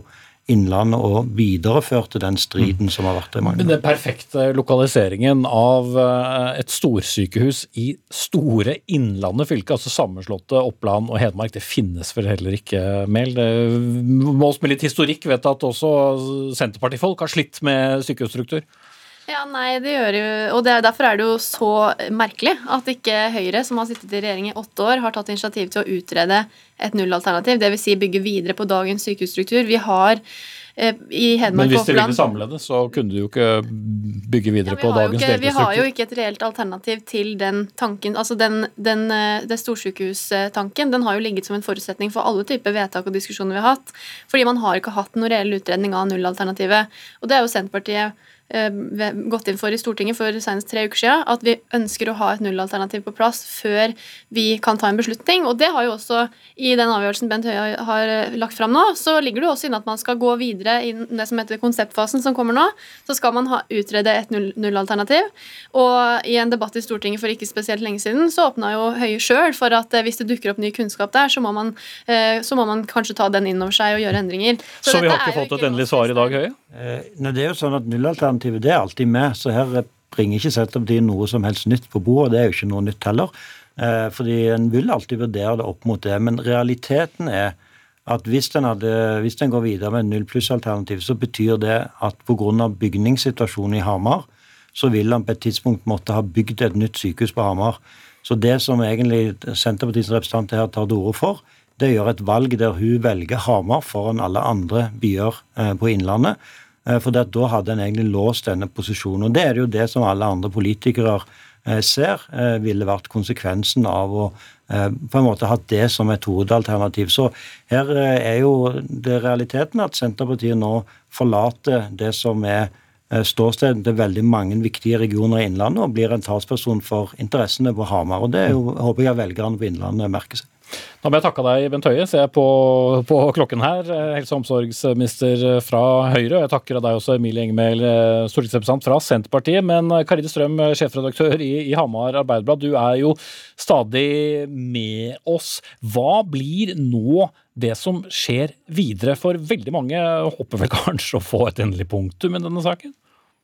Innlandet og videreførte den striden som har vært der i mange år. Den perfekte lokaliseringen av eh, et storsykehus i store Innlandet fylke, altså sammenslåtte Oppland og Hedmark, det finnes vel heller ikke, Mehl? Mås med litt historikk vet at også Senterpartifolk har slitt med sykehusstruktur. Ja, nei, det gjør jo Og det, derfor er det jo så merkelig at ikke Høyre, som har sittet i regjering i åtte år, har tatt initiativ til å utrede et nullalternativ. Dvs. Si bygge videre på dagens sykehusstruktur. Vi har eh, i Hedmark Men hvis de ville samle det, så kunne du jo ikke bygge videre ja, på dagens delte struktur? Vi har jo ikke et reelt alternativ til den tanken. Altså den, den, eh, det storsykehustanken den har jo ligget som en forutsetning for alle typer vedtak og diskusjoner vi har hatt. Fordi man har ikke hatt noen reell utredning av nullalternativet. Og det er jo Senterpartiet gått inn for i Stortinget for senest tre uker siden, at vi ønsker å ha et nullalternativ på plass før vi kan ta en beslutning. Og det har jo også, i den avgjørelsen Bent Høie har eh, lagt fram nå, så ligger det også inne at man skal gå videre i det som heter konseptfasen som kommer nå. Så skal man ha, utrede et nullalternativ. Og i en debatt i Stortinget for ikke spesielt lenge siden, så åpna jo Høie sjøl for at eh, hvis det dukker opp ny kunnskap der, så må man, så må man kanskje ta den inn over seg og gjøre endringer. Så, så vi har ikke fått et endelig svar i dag, Høie? Eh, det er jo sånn at Nullalternativet det er alltid med, så her bringer ikke Senterpartiet noe som helst nytt på bordet. Det er jo ikke noe nytt heller. Eh, fordi en vil alltid vurdere det opp mot det. Men realiteten er at hvis en, går videre med null pluss-alternativ, så betyr det at pga. bygningssituasjonen i Hamar, så vil han på et tidspunkt måtte ha bygd et nytt sykehus på Hamar. Så det som egentlig Senterpartiets representant her tar til orde for, det gjør et valg der hun velger Hamar foran alle andre byer eh, på Innlandet. Eh, for da hadde en egentlig låst denne posisjonen. Og Det er jo det som alle andre politikere eh, ser eh, ville vært konsekvensen av å på en måte hatt det som et hovedalternativ. Så her er jo det realiteten at Senterpartiet nå forlater det som er ståstedet til veldig mange viktige regioner i Innlandet, og blir en talsperson for interessene på Hamar. og Det jo, håper jeg velgerne på Innlandet merker seg. Da må jeg takke deg, Bent Høie. Ser jeg på, på, klokken her. Helse- og omsorgsminister fra Høyre. Og jeg takker deg også, Emilie Enger eh, stortingsrepresentant fra Senterpartiet. Men eh, Karide Strøm, eh, sjefredaktør i, i Hamar Arbeiderblad, du er jo stadig med oss. Hva blir nå det som skjer videre? For veldig mange håper vel kanskje å få et endelig punktum i denne saken?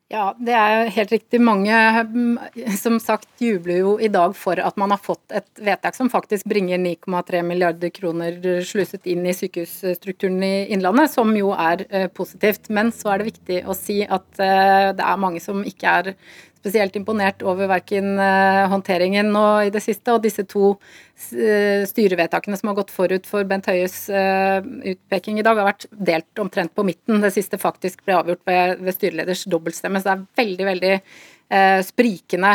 Ja, det er helt riktig. Mange mm, som sagt jubler jo i dag for at man har fått et vedtak som faktisk bringer 9,3 milliarder kroner sluset inn i sykehusstrukturen i Innlandet, som jo er eh, positivt. Men så er det viktig å si at eh, det er mange som ikke er spesielt imponert over verken eh, håndteringen nå i det siste og disse to eh, styrevedtakene som har gått forut for Bent Høies eh, utpeking i dag, har vært delt omtrent på midten. Det siste faktisk ble avgjort ved, ved styreleders dobbeltstemme, så det er veldig, veldig sprikende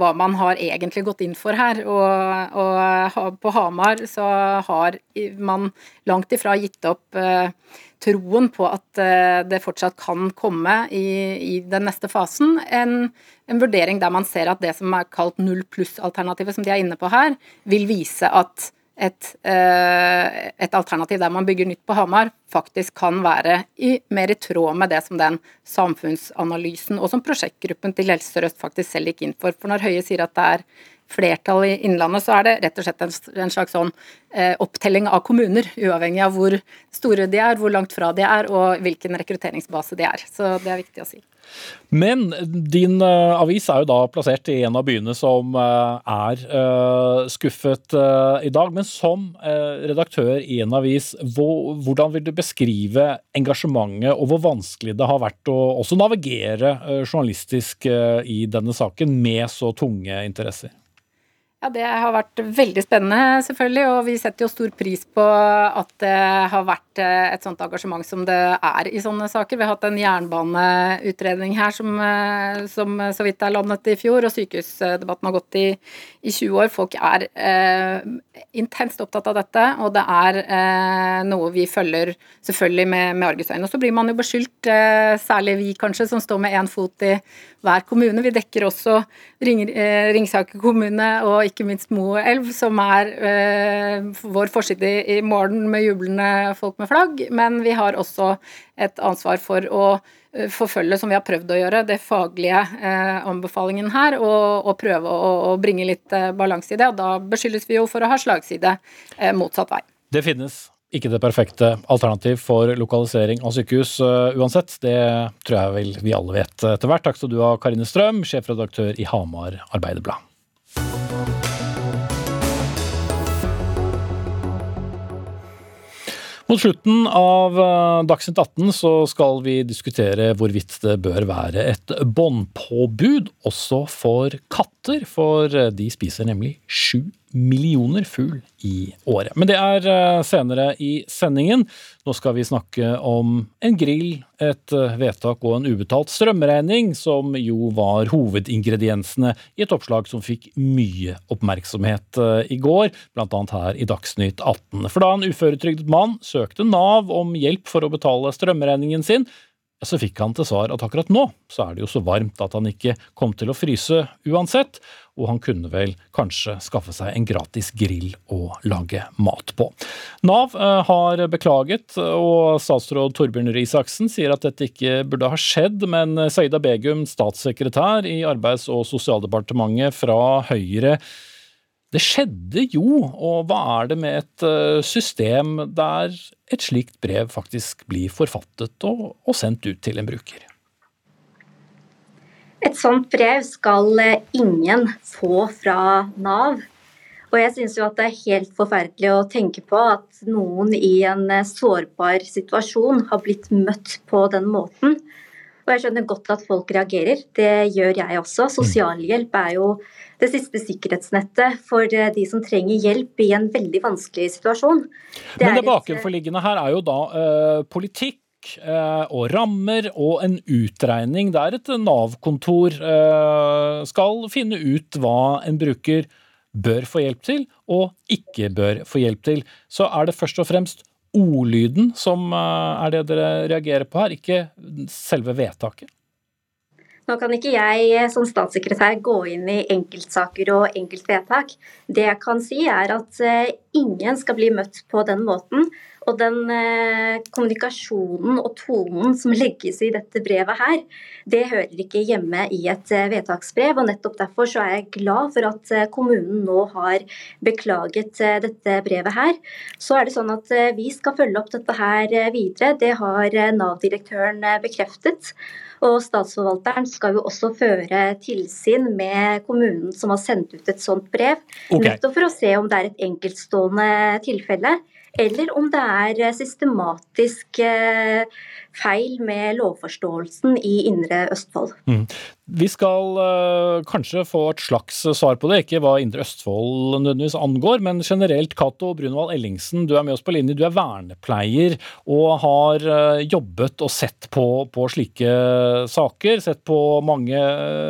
hva man har egentlig gått inn for her. Og, og på Hamar så har man langt ifra gitt opp troen på at eh, det fortsatt kan komme i, i den neste fasen, en, en, vurdering der man ser at det som er kalt null pluss-alternativet, som de er inne på her, vil vise at et, eh, et, alternativ der man bygger nytt på Hamar, faktisk kan være i, mer i tråd med det som den samfunnsanalysen og som prosjektgruppen til Helse Sør-Øst faktisk selv gikk inn for. For når Høie sier at det er flertall i Innlandet, så er det rett og slett en, en slags sånn eh, opptelling av kommuner, uavhengig av hvor store de er, hvor langt fra de er og hvilken rekrutteringsbase de er. Så det er viktig å si. Men din uh, avis er jo da plassert i en av byene som uh, er uh, skuffet i dag. Men som redaktør i en avis, hvor, hvordan vil du beskrive engasjementet og hvor vanskelig det har vært å også navigere journalistisk i denne saken med så tunge interesser? Ja, Det har vært veldig spennende, selvfølgelig. Og vi setter jo stor pris på at det har vært eh, et sånt engasjement som det er i sånne saker. Vi har hatt en jernbaneutredning her som, eh, som så vidt er landet i fjor, og sykehusdebatten har gått i, i 20 år. Folk er eh, intenst opptatt av dette, og det er eh, noe vi følger selvfølgelig med, med argusøyne. Og så blir man jo beskyldt, eh, særlig vi kanskje, som står med én fot i hver kommune. Vi dekker også eh, Ringsaker kommune og ikke minst Moelv, som er eh, vår forside i, i morgen med jublende folk med flagg. Men vi har også et ansvar for å eh, forfølge, som vi har prøvd å gjøre, det faglige eh, anbefalingen her, og, og prøve å, å, bringe litt eh, balanse i det. Og da beskyldes vi jo for å ha slagside eh, motsatt vei. Det finnes ikke det perfekte alternativ for lokalisering av sykehus uh, uansett. Det tror jeg vel vi alle vet etter hvert. Takk skal du ha, Karine Strøm, sjefredaktør i Hamar Arbeiderblad. Mot slutten av eh, Dagsnytt 18 så skal vi diskutere hvorvidt det bør være et båndpåbud også for katter, for de spiser nemlig sju millioner fugl i året. Men det er eh, senere i sendingen. Nå skal vi snakke om en grill, et eh, vedtak og en ubetalt strømregning, som jo var hovedingrediensene i et oppslag som fikk mye oppmerksomhet eh, i går, bl.a. her i Dagsnytt 18. For da en uføretrygdet mann søkte Nav om hjelp for å betale strømregningen sin, så fikk han til svar at akkurat nå så er det jo så varmt at han ikke kom til å fryse uansett, og han kunne vel kanskje skaffe seg en gratis grill å lage mat på. Nav eh, har beklaget, og statsråd Torbjørn Røe Isaksen sier at dette ikke burde ha skjedd, men Saida Begum, statssekretær i Arbeids- og sosialdepartementet fra Høyre, det skjedde jo, og hva er det med et eh, system der et slikt brev faktisk blir forfattet og, og sendt ut til en bruker? Et sånt brev skal eh, ingen få fra Nav. Og jeg syns jo at det er helt forferdelig å tenke på at noen i en eh, sårbar situasjon har blitt møtt på den måten. Og jeg skjønner godt at folk reagerer, det gjør jeg også. Sosialhjelp er jo det siste sikkerhetsnettet for eh, de som trenger hjelp i en veldig vanskelig situasjon. Det Men det bakenforliggende her er jo da uh, politikk uh, og rammer og en utregning der et Nav-kontor skal finne ut hva en bruker bør få hjelp til og ikke bør få hjelp til. Så er det først og fremst ordlyden som er det dere reagerer på her, ikke selve vedtaket? Nå kan ikke jeg som statssekretær gå inn i enkeltsaker og enkeltvedtak. Det jeg kan si er at ingen skal bli møtt på den måten og den eh, kommunikasjonen og tonen som legges i dette brevet her, det hører ikke hjemme i et eh, vedtaksbrev. og Nettopp derfor så er jeg glad for at eh, kommunen nå har beklaget dette brevet her. Så er det sånn at vi skal følge opp dette her videre. Det har Nav-direktøren bekreftet. Og statsforvalteren skal jo også føre tilsyn med kommunen som har sendt ut et sånt brev. okay. Nettopp for å se om det er et enkeltstående tilfelle eller om det er eh, systematisk eh, feil med lovforståelsen i Indre Østfold. Mm. Vi skal uh, kanskje få et slags svar på det, ikke hva Indre Østfold nødvendigvis angår, men generelt, Cato Brunvald Ellingsen, du er med oss på linje. Du er vernepleier og har jobbet og sett på, på, slike saker. Sett på mange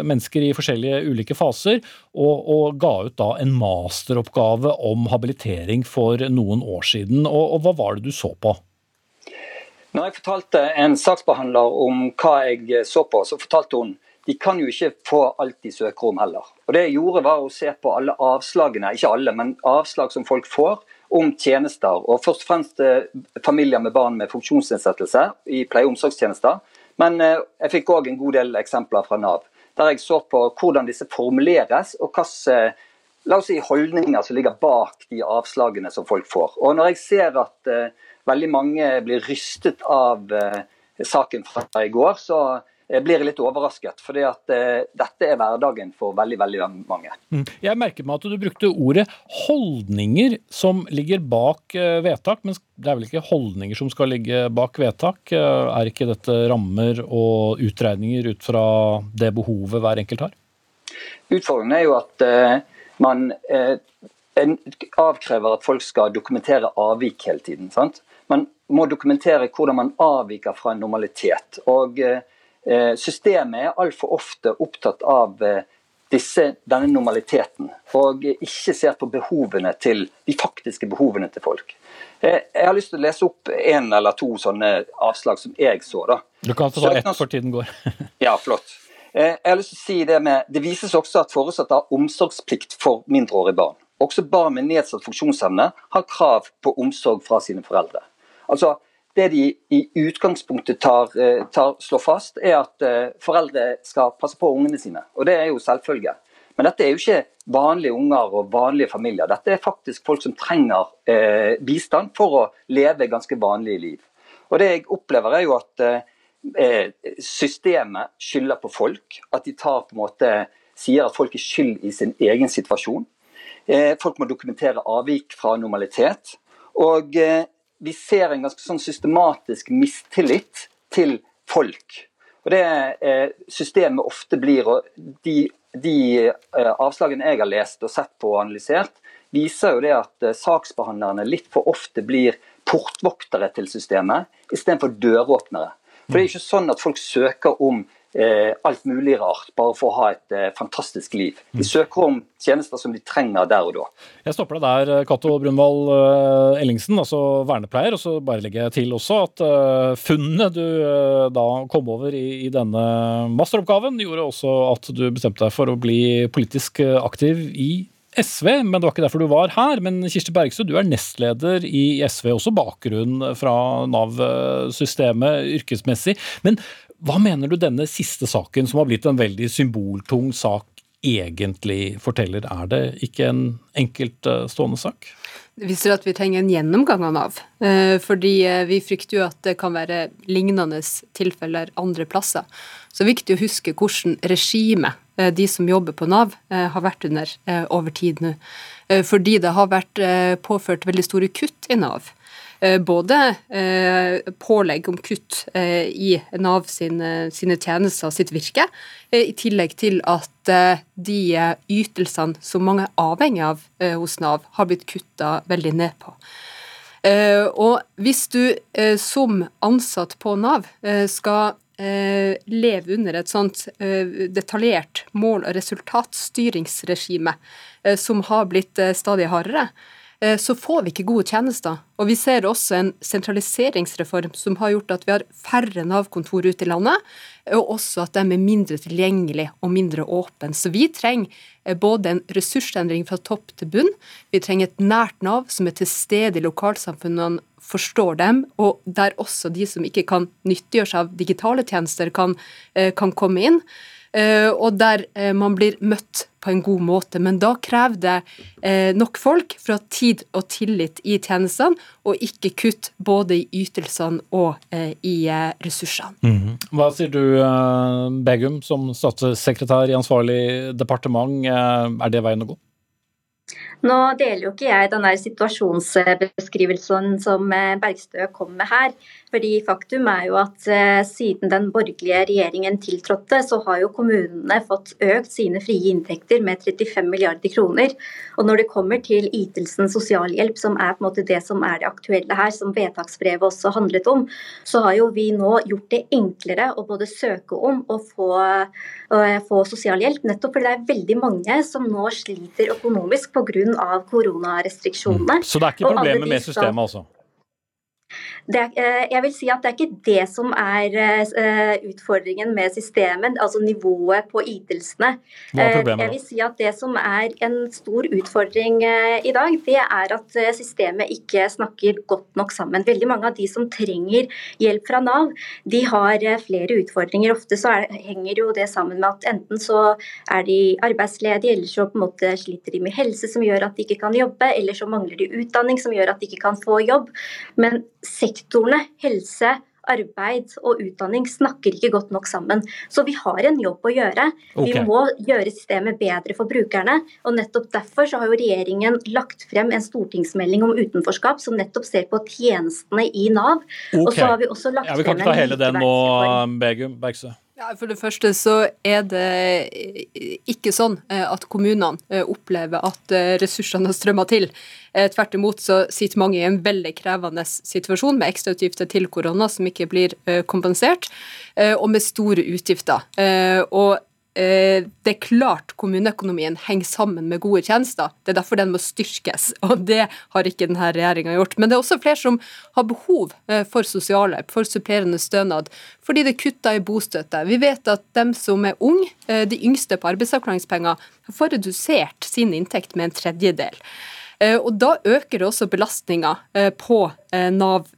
mennesker i forskjellige ulike faser, og, og ga ut da en masteroppgave om habilitering for noen år siden. Og, og hva var det du så på? Når jeg fortalte en saksbehandler om hva jeg så på, så fortalte hun de kan jo ikke få alt de søker om heller. Og Det jeg gjorde var å se på alle avslagene, ikke alle, men avslag som folk får om tjenester. Og først og fremst eh, familier med barn med funksjonsnedsettelse i pleie- og omsorgstjenester. Men eh, jeg fikk òg en god del eksempler fra Nav, der jeg så på hvordan disse formuleres, og hvilke eh, la oss si, holdninger som ligger bak de avslagene som folk får. Og Når jeg ser at veldig mange blir rystet av saken fra i går, så blir jeg litt overrasket. fordi at uh, dette er hverdagen for veldig veldig mange. Mm. Jeg merket meg at du brukte ordet holdninger som ligger bak uh, vedtak, men det er vel ikke holdninger som skal ligge bak vedtak? Uh, er ikke dette rammer og utregninger ut fra det behovet hver enkelt har? Utfordringen er jo at man avkrever at folk skal dokumentere avvik hele tiden. Sant? Man må dokumentere hvordan man avviker fra en normalitet. og Eh, systemet er altfor ofte opptatt av eh, disse, denne normaliteten, og ikke ser på behovene til, de faktiske behovene til folk. Eh, jeg har lyst til å lese opp en eller to sånne avslag som jeg så. da. Du kan få ta ett for tiden går. ja, flott. Jeg har lyst til å si Det med, det vises også at foresatte har omsorgsplikt for mindreårige barn. Også barn med nedsatt funksjonsevne har krav på omsorg fra sine foreldre. Altså, det de i utgangspunktet tar, eh, tar, slår fast, er at eh, foreldre skal passe på ungene sine. Og det er jo selvfølge. Men dette er jo ikke vanlige unger og vanlige familier. Dette er faktisk folk som trenger eh, bistand for å leve ganske vanlige liv. Og det jeg opplever er jo at eh, systemet skylder på folk. At de tar på en måte sier at folk er skyld i sin egen situasjon. Eh, folk må dokumentere avvik fra normalitet. Og eh, vi ser en ganske sånn systematisk mistillit til folk. Og Det eh, systemet ofte blir, og de, de eh, avslagene jeg har lest og sett på og analysert, viser jo det at eh, saksbehandlerne litt for ofte blir portvoktere til systemet istedenfor døråpnere. For Det er ikke sånn at folk søker om alt mulig rart, bare for å ha et eh, fantastisk liv. De søker om tjenester som de trenger der og da. Jeg stopper deg der, Cato Brunvoll eh, Ellingsen, altså vernepleier. Og så bare legger jeg til også at funnet du da kom over i, i, denne masteroppgaven, gjorde også at du bestemte deg for å bli politisk aktiv i SV, men det var ikke derfor du var her. Men Kirsti Bergstø, du er nestleder i SV, også bakgrunn fra Nav-systemet yrkesmessig. Men hva mener du denne siste saken, som har blitt en veldig symboltung sak, egentlig forteller? Er det ikke en enkeltstående sak? Det viser at vi trenger en gjennomgang av Nav. Eh, fordi eh, vi frykter jo at det kan være lignende tilfeller andre plasser. Så det er viktig å huske hvordan regime eh, de som jobber på Nav, har vært under over tid nå. Fordi det har vært påført veldig store kutt i Nav. Eh, både eh, pålegg om kutt eh, i Nav sine, sine tjenester og sitt virke, i tillegg til at de ytelsene som mange er avhengig av hos Nav, har blitt kutta veldig ned på. Og hvis du som ansatt på Nav skal leve under et sånt detaljert mål- og resultatstyringsregime som har blitt stadig hardere, eh, så får vi ikke gode tjenester. Og vi ser også en sentraliseringsreform som har gjort at vi har færre Nav-kontor ute i landet, og også at de er mindre tilgjengelige og mindre åpne. Så vi trenger eh, både en ressursendring fra topp til bunn, vi trenger et nært Nav som er til stede i lokalsamfunnene forstår dem, og der også de som ikke kan nyttiggjøre seg av digitale tjenester, kan, eh, kan komme inn. Eh, og der eh, man blir møtt på en god måte. Men da krever det eh, nok folk for å ha tid og tillit i tjenestene, og ikke kutt både i ytelsene og i ressursene. Mm. Hva sier du, Begum, som statssekretær i ansvarlig departement, er det veien å gå? Nå deler jo ikke jeg den der situasjonsbeskrivelsen som Bergstø kom med her. Fordi Faktum er jo at eh, siden den borgerlige regjeringen tiltrådte, så har jo kommunene fått økt sine frie inntekter med 35 milliarder kroner. Og når det kommer til ytelsen sosialhjelp, som er på en måte det som er det aktuelle her, som vedtaksbrevet også handlet om, så har jo vi nå gjort det enklere å både søke om og få, og få sosialhjelp. Nettopp fordi det er veldig mange som nå sliter økonomisk pga. koronarestriksjonene. Mm. Så det er ikke problemet med systemet, altså? Det, eh, jeg vil si at det er ikke det som er eh, utfordringen med systemet, altså nivået på ytelsene. Hva er problemet? Eh, jeg vil si at Det som er en stor utfordring i dag, det er at systemet ikke snakker godt nok sammen. Veldig mange av de som trenger hjelp fra Nav, de har flere utfordringer. Ofte så er, henger jo det sammen med at enten så er de arbeidsledige, eller så på en måte sliter de med helse som gjør at de ikke kan jobbe, eller så mangler de utdanning som gjør at de ikke kan få jobb. Men sektorene helse, arbeid og utdanning snakker ikke godt nok sammen. Så vi har en jobb å gjøre. Okay. Vi må gjøre systemet bedre for brukerne. og Nettopp derfor så har jo regjeringen lagt frem en stortingsmelding om utenforskap som nettopp ser på tjenestene i Nav. Okay. Og så har vi også lagt ja, vi kan ikke ta hele den nå, Begum Bergsø. Ja, For det første så er det ikke sånn eh, at kommunene eh, opplever at eh, ressursene har strømma til. Tvert imot så sitter mange i en veldig krevende situasjon med ekstrautgifter til korona som ikke blir kompensert, og med store utgifter. Og Eh, det er klart kommuneøkonomien henger sammen med gode tjenester. Det er derfor den må styrkes, og det har ikke denne regjeringa gjort. Men det er også flere som har behov eh, for sosialhjelp, for supplerende stønad, fordi det kutter i bostøtte. Vi vet at dem som er unge, eh, de yngste på arbeidsavklaringspenger, får redusert sin inntekt med en tredjedel. Og Da øker det også belastninga på Nav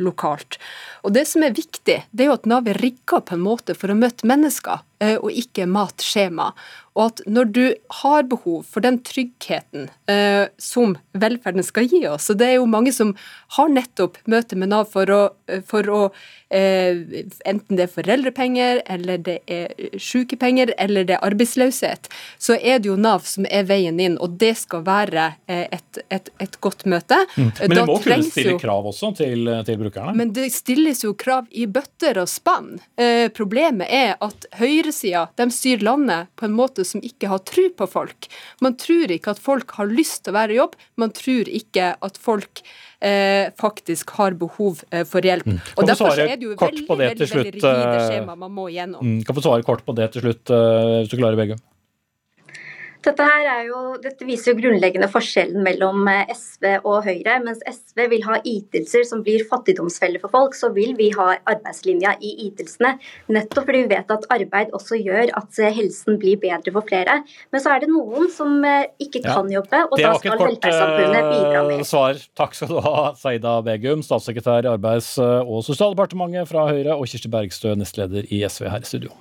lokalt. Og Det som er viktig, det er jo at Nav er rigga på en måte for å møte mennesker. Eh, og ikke matskjema. Og at når du har behov for den tryggheten eh, som velferden skal gi oss, og det er jo mange som har nettopp møte med Nav for å, eh, for å eh, Enten det er foreldrepenger, eller det er sykepenger, eller det er arbeidsløshet, så er det jo Nav som er veien inn, og det skal være eh, et, et, et, godt møte. Mm. Men det må kunne stille krav også til, til, brukerne? Men det stilles jo krav i bøtter og spann. Eh, problemet er at høyresida styrer landet på en måte som ikke har tro på folk. Man tror ikke at folk har lyst til å være i jobb, man tror ikke at folk eh, faktisk har behov eh, for hjelp. Mm. Og Derfor er det jo veldig, veldig, veldig rigide eh, skjema man må igjennom. Mm. Kan få svare kort på det til slutt, eh, hvis du klarer, Begum. Dette, jo, dette viser jo grunnleggende forskjellen mellom eh, SV og Høyre. Mens SV vil ha ytelser som blir fattigdomsfeller for folk, så vil vi ha arbeidslinja i ytelsene. Nettopp fordi vi vet at arbeid også gjør at eh, helsen blir bedre for flere. Men så er det noen som eh, ikke kan jobbe, og da skal velferdssamfunnet bidra mer. Svar. Takk skal du ha, Saida Begum, statssekretær i Arbeids- og sosialdepartementet fra Høyre, og Kirsti Bergstø, nestleder i SV her i studio.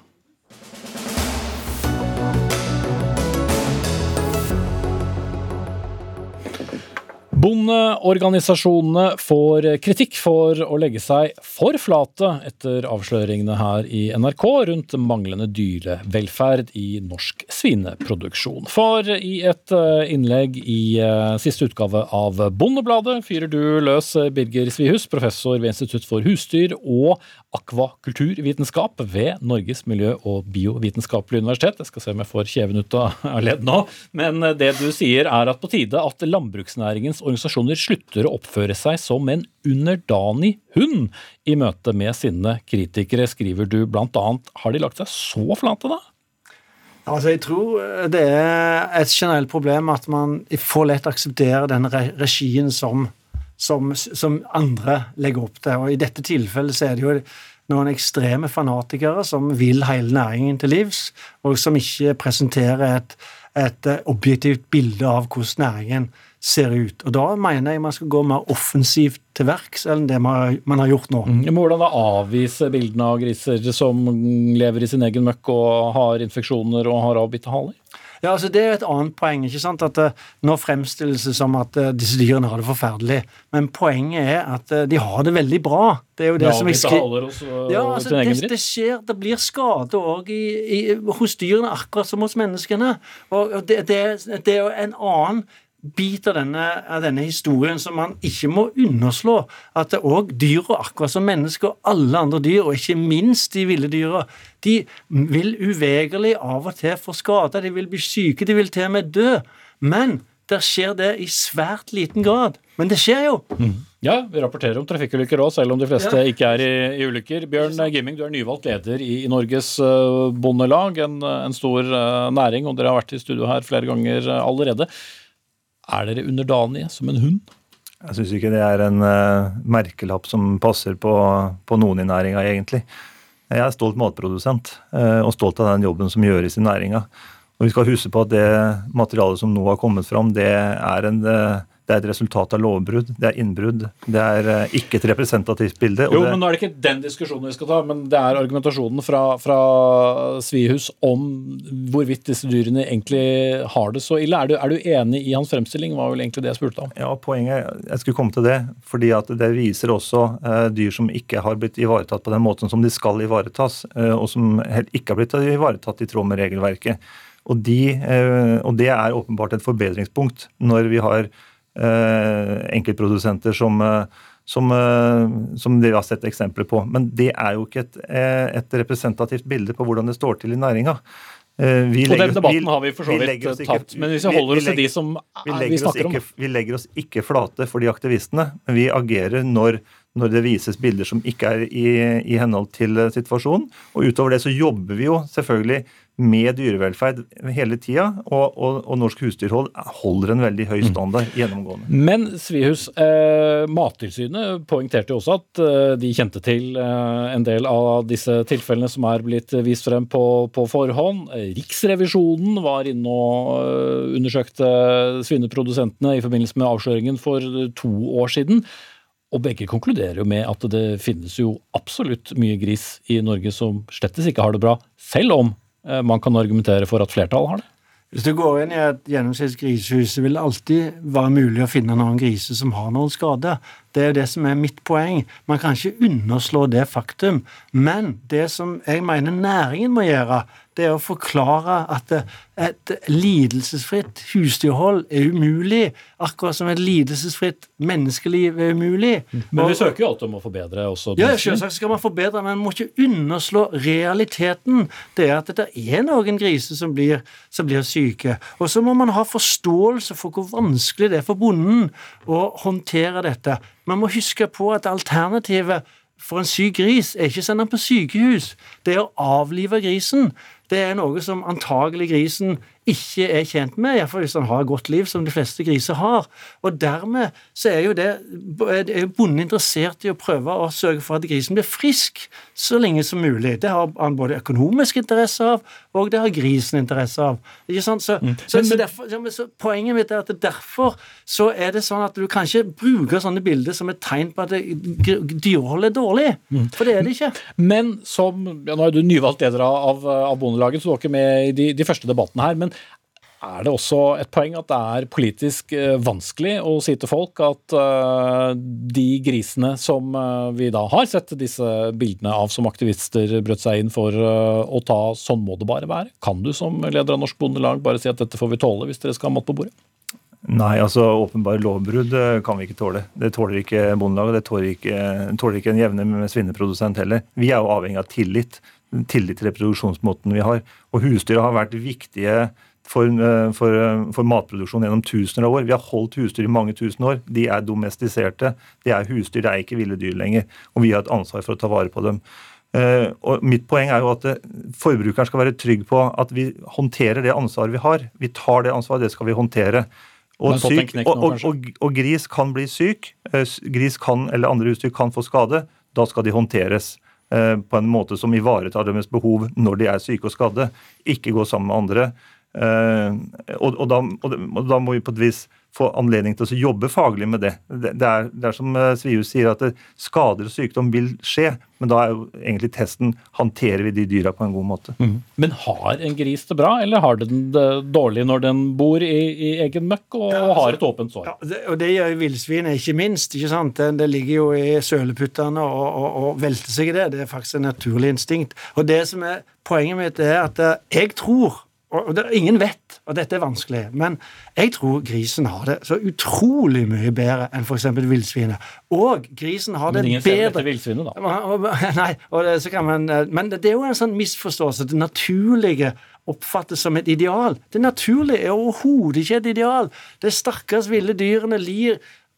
Bondeorganisasjonene får kritikk for å legge seg for flate etter avsløringene her i NRK rundt manglende dyrevelferd i norsk svineproduksjon. For i et eh, innlegg i eh, siste utgave av Bondebladet fyrer du løs Birger Svihus, professor ved Institutt for husdyr og akvakulturvitenskap ved Norges miljø- og biovitenskapelige universitet. Jeg skal se om jeg får kjeven ut av ledd nå, men det du sier er at på tide at landbruksnæringens organisasjoner slutter å oppføre seg som en underdanig hund i møte med sine kritikere, skriver du annet. Har de lagt seg så flate, da? Altså, Jeg tror det er et generelt problem at man for lett aksepterer den regien som, som, som, andre legger opp til. Og I dette tilfellet så er det jo noen ekstreme fanatikere som vil hele næringen til livs, og som ikke presenterer et, et objektivt bilde av hvordan næringen ser ut. Og Da mener jeg man skal gå mer offensivt til verks enn det man har gjort nå. Mm. Hvordan da avvise bildene av griser som lever i sin egen møkk og har infeksjoner og har avbitte haler? Ja, altså Det er et annet poeng. ikke sant? At uh, Nå fremstilles det som at uh, disse dyrene har det forferdelig. Men poenget er at uh, de har det veldig bra. Det er jo det ja, som jeg skriver. Ja, altså, det, det, skjer, det blir skade òg hos dyrene, akkurat som hos menneskene. Og det, det, det er jo en annen bit av denne, av denne, historien som man ikke må underslå. At det òg dyra, akkurat som mennesker og alle andre dyr, og ikke minst de ville dyra, de vil uvegerlig av og til få skader, de vil bli syke, de vil til og med dø. Men der skjer det i svært liten grad. Men det skjer jo. Mm. Ja, vi rapporterer om trafikkulykker òg, selv om de fleste ja. ikke er i, i, ulykker. Bjørn Gimming, du er nyvalgt leder i, i Norges uh, Bondelag, en, en stor uh, næring, og dere har vært i studio her flere ganger allerede. Er dere underdanige som en hund? Jeg syns ikke det er en uh, merkelapp som passer på, på noen i næringa, egentlig. Jeg er stolt matprodusent uh, og stolt av den jobben som gjøres i næringa. Og vi skal huske på at det materialet som nå har kommet fram, det er en uh, det er et resultat av lovbrudd, det er innbrudd. Det er eh, ikke et representativt bilde. jo, det... men Nå er det ikke den diskusjonen vi skal ta, men det er argumentasjonen fra, fra Svihus om hvorvidt disse dyrene egentlig har det så ille. Er du, er du, enig i hans fremstilling? var vel egentlig det jeg spurte om. Ja, poenget, Jeg skulle komme til det. fordi at det viser også uh, dyr som ikke har blitt ivaretatt på den måten som de skal ivaretas, uh, og som ikke har blitt ivaretatt i tråd med regelverket. Og, de, uh, og det er åpenbart et forbedringspunkt når vi har enkeltprodusenter som, eh, som, eh, som vi har sett eksempler på. Men det er jo ikke et, et representativt bilde på hvordan det står til i næringa. Vi legger, og den debatten har vi for så vidt tatt, men hvis vi holder oss til de som vi, vi snakker om Vi legger oss ikke flate for de aktivistene, men vi agerer når, når det vises bilder som ikke er i, i henhold til situasjonen. Og utover det så jobber vi jo selvfølgelig med dyrevelferd hele tida, og, og, og, norsk husdyrhold holder en veldig høy mm. standard gjennomgående. Men Svihus, eh, Mattilsynet poengterte jo også at eh, de kjente til eh, en del av disse tilfellene som er blitt vist frem på, på forhånd. Riksrevisjonen var inne og eh, undersøkte svineprodusentene i forbindelse med avsløringen for to år siden. Og begge konkluderer jo med at det finnes jo absolutt mye gris i Norge som slettes ikke har det bra, selv om Eh, man kan argumentere for at flertallet har det? Hvis du går inn i et gjennomsnittsgrisehus, vil det alltid være mulig å finne noen griser som har noen skade. Det er jo det som er mitt poeng. Man kan ikke underslå det faktum. Men det som jeg mener næringen må gjøre, det er å forklare at et lidelsesfritt husdyrhold er umulig, akkurat som et lidelsesfritt menneskeliv er umulig. Men vi søker jo alltid om å forbedre også. Ja, selvsagt skal man forbedre, men man må ikke underslå realiteten. Det er at det er noen griser som blir, som blir syke. Og så må man ha forståelse for hvor vanskelig det er for bonden å håndtere dette. Man må huske på at alternativet for en syk gris er ikke å sende den på sykehus. Det er å avlive grisen. Det er noe som antagelig grisen ikke er tjent med, iallfall hvis han har et godt liv, som de fleste griser har. Og dermed så er jo det er bonden interessert i å prøve å sørge for at grisen blir frisk så lenge som mulig. Det har han både økonomisk interesse av, og det har grisen interesse av. Ikke sant? Så, mm. så, så, derfor, så, Poenget mitt er at derfor så er det sånn at du kan ikke bruke sånne bilder som et tegn på at dyrehold er dårlig. Mm. For det er det ikke. Men som ja, Nå er du nyvalgt leder av, av Bondelaget, så du var ikke med i de, de første debattene her. men er det også et poeng at det er politisk eh, vanskelig å si til folk at uh, de grisene som uh, vi da har sett disse bildene av som aktivister brøt seg inn for å ta, sånn må det bare være? Kan du som leder av Norsk Bondelag bare si at dette får vi tåle hvis dere skal ha mat på bordet? Nei, altså åpenbare lovbrudd kan vi ikke tåle. Det tåler ikke Bondelaget, det tåler ikke, tåler ikke en jevne svineprodusent heller. Vi er jo avhengig av tillit. Tillit til reproduksjonsmåten vi har. Og husdyra har vært viktige for, eh, for, eh, for, matproduksjon gjennom tusener av år. Vi har holdt husdyr i mange tusen år. De er domestiserte. De er husdyr, det er ikke ville dyr lenger. Og vi har et ansvar for å ta vare på dem. Eh, og Mitt poeng er jo at forbrukeren skal være trygg på at vi håndterer det ansvaret vi har. Vi tar det ansvaret, det skal vi håndtere. Og, syk, nå, og, og, og, gris kan bli syk. Gris kan, eller andre husdyr kan få skade. Da skal de håndteres på en måte som ivaretar deres behov når de er syke og skadde. Ikke gå sammen med andre. Eh, og, og, da, og, og da må vi på et vis få anledning til å jobbe faglig med det. Det, det, er, det er som eh, Svihus sier, at skader og sykdom vil skje. Men da er jo egentlig testen håndterer vi de dyra på en god måte. Men har en gris det bra, eller har den det dårlig når den bor i, i egen møkk og har et åpent sår? Det, og det gjør villsvinet, ikke minst. ikke sant? Det, det ligger jo i søleputtene og, og, og velter seg i det. Det er faktisk et naturlig instinkt. Og det som er Poenget mitt er at eh, jeg tror og det, ingen vet, og dette er vanskelig, men jeg tror grisen har det så utrolig mye bedre enn f.eks. villsvinet. Og grisen har det bedre Men ingen ser dette villsvinet, da. Nei, og det, så kan man, eh, men det er jo en sånn misforståelse. Det naturlige oppfattes som et ideal. Det naturlige er overhodet ikke et ideal. Det stakkars ville dyrene lir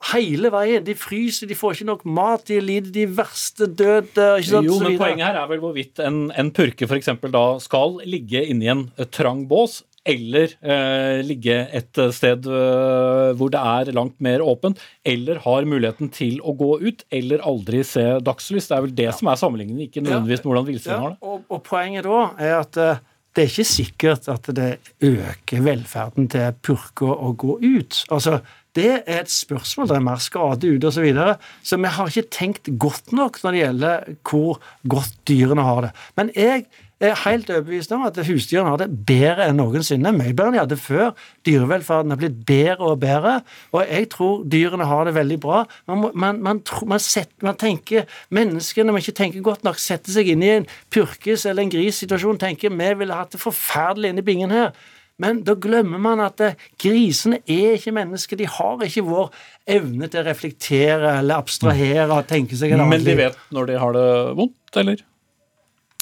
hele veien. De fryser, de får ikke nok mat, de lider de verste død. eh, Ikke sant, Jo, men. Poenget her er vel hvorvidt en, en purke for eksempel da skal ligge inni en eh, trang bås, eller eh, ligge et eh, sted eh, hvor det er langt mer åpent, eller har muligheten til å gå ut, eller aldri se dagslys. Det er vel det som er sammenligningen, ikke nødvendigvis med hvordan villsvin har det. Og, og poenget da er at eh, det er ikke sikkert at det øker velferden til purker å gå ut. Altså, det er et spørsmål. Det er mer skade ute osv. Så, videre. så vi har ikke tenkt godt nok når det gjelder hvor godt dyrene har det. Men jeg er helt overbevist om at husdyrene har det bedre enn noensinne. Mye bedre enn de hadde før. Dyrevelferden har blitt bedre og bedre. Og jeg tror dyrene har det veldig bra. Man, man, man, man, setter, tenker Menneskene, man ikke tenker godt nok, setter seg inn i en purkes eller en grissituasjon, tenker vi ville hatt det forferdelig inni bingen her. Men da glemmer man at eh, grisene er ikke mennesker. De har ikke vår evne til å reflektere eller abstrahere og tenke seg et annet Men de vet når de har det vondt, eller?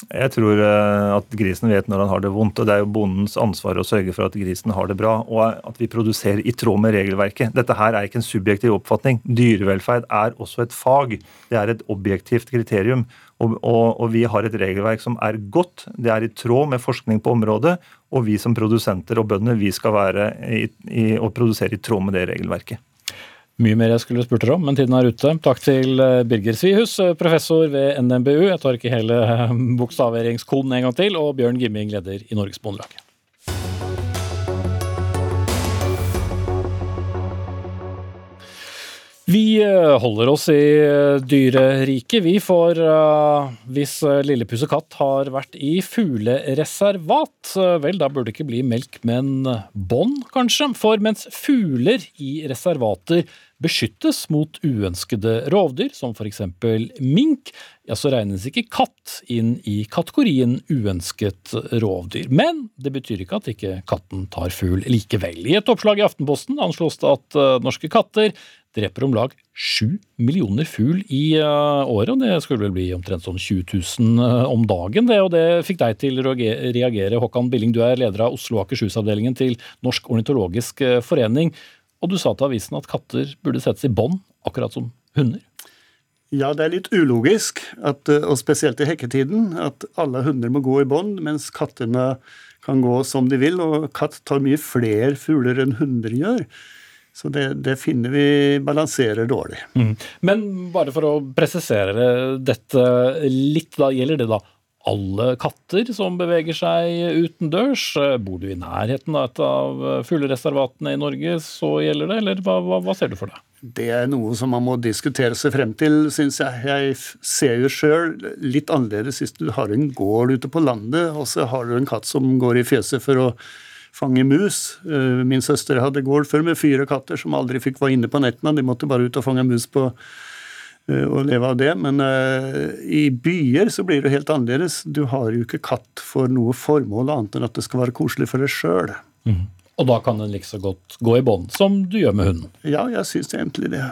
Jeg tror eh, at grisen vet når han har det vondt, og det er jo bondens ansvar å sørge for at grisen har det bra, og at vi produserer i tråd med regelverket. Dette her er ikke en subjektiv oppfatning. Dyrevelferd er også et fag. Det er et objektivt kriterium. Og, og, og vi har et regelverk som er godt, det er i tråd med forskning på området, og vi som produsenter og bønder, vi skal være i, i, og produsere i tråd med det regelverket. Mye mer jeg skulle spurt dere om, men tiden er ute. Takk til eh, Birger Svihus, eh, professor ved NMBU. Jeg tar ikke hele bokstaveringskoden en gang til. Og Bjørn Gimming, leder i Norges Bondelag. Vi eh, holder oss i dyreriket, vi. For hvis lille pussekatt har vært i fuglereservat, vel, da burde det ikke bli melk, men bånd, kanskje. For mens fugler i reservater beskyttes mot uønskede rovdyr, som f.eks. mink, ja, så regnes ikke katt inn i kategorien uønsket rovdyr. Men det betyr ikke at ikke katten tar fugl likevel. I et oppslag i Aftenposten anslås det at eh, norske katter dreper om lag sju millioner fugl i eh, året, og det skulle vel bli omtrent sånn 20 000 eh, om dagen. Det, og det fikk deg til å reagere, Håkan Billing. Du er leder av Oslo og Akershus-avdelingen til Norsk ornitologisk forening. Og du sa til avisen at katter burde settes i bånd, akkurat som hunder. Ja, det er litt ulogisk, at, eh, og spesielt i hekketiden, at alle hunder må gå i bånd, mens kattene kan gå som de vil. Og katt tar mye flere fugler enn hunder gjør. Så det, det finner vi balanserer dårlig. Mm. Men bare for å presisere dette litt, da gjelder det da alle katter som beveger seg utendørs? Bor du i nærheten av et av fuglereservatene i Norge, så gjelder det, eller hva, hva, hva ser du for deg? Det er noe som man må diskutere seg frem til, syns jeg. Jeg ser jo sjøl litt annerledes hvis du har en gård ute på landet, og så har du en katt som går i fjeset for å fange mus. Eh, Min søster hadde gård før med fire katter som aldri fikk være inne på nettene. De måtte bare ut og fange mus på eh, og leve av det. Men uh, i byer så blir det helt annerledes. Du har jo ikke katt for noe formål annet enn at det skal være koselig for deg sjøl. Og da kan den like så godt gå i bånd, som du gjør med hunden. Ja, jeg syns egentlig det.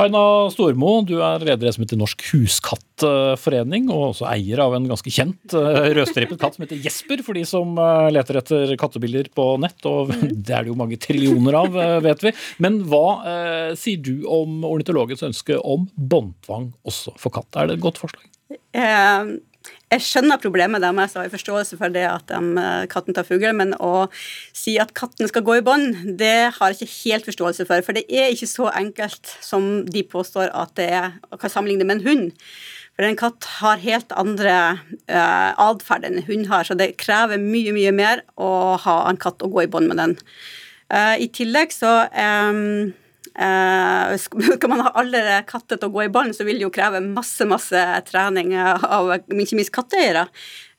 Aina Stormo, du er leder i som heter Norsk Huskattforening, og også eier av en ganske kjent eh, rødstripet katt som heter Jesper, for de som eh, leter etter kattebilder på nett, og det er det jo mange trillioner av, eh, vet vi. Men hva eh, sier du om ornitologens ønske om båndtvang også for katt? Er det et godt forslag? Eh, jeg skjønner problemet deres og har forståelse for det at de, eh, katten tar fugl, men å si at katten skal gå i bånd, det har jeg ikke helt forståelse for. For det er ikke så enkelt som de påstår at det er, kan sammenligne med en hund. For en katt har helt andre uh, atferd enn en hund har, så det krever mye, mye mer å ha en katt og gå i bånd med den. Uh, I tillegg så um, uh, Skal man ha alle katter til å gå i bånd, så vil det jo kreve masse, masse trening av ikke minst katteeiere.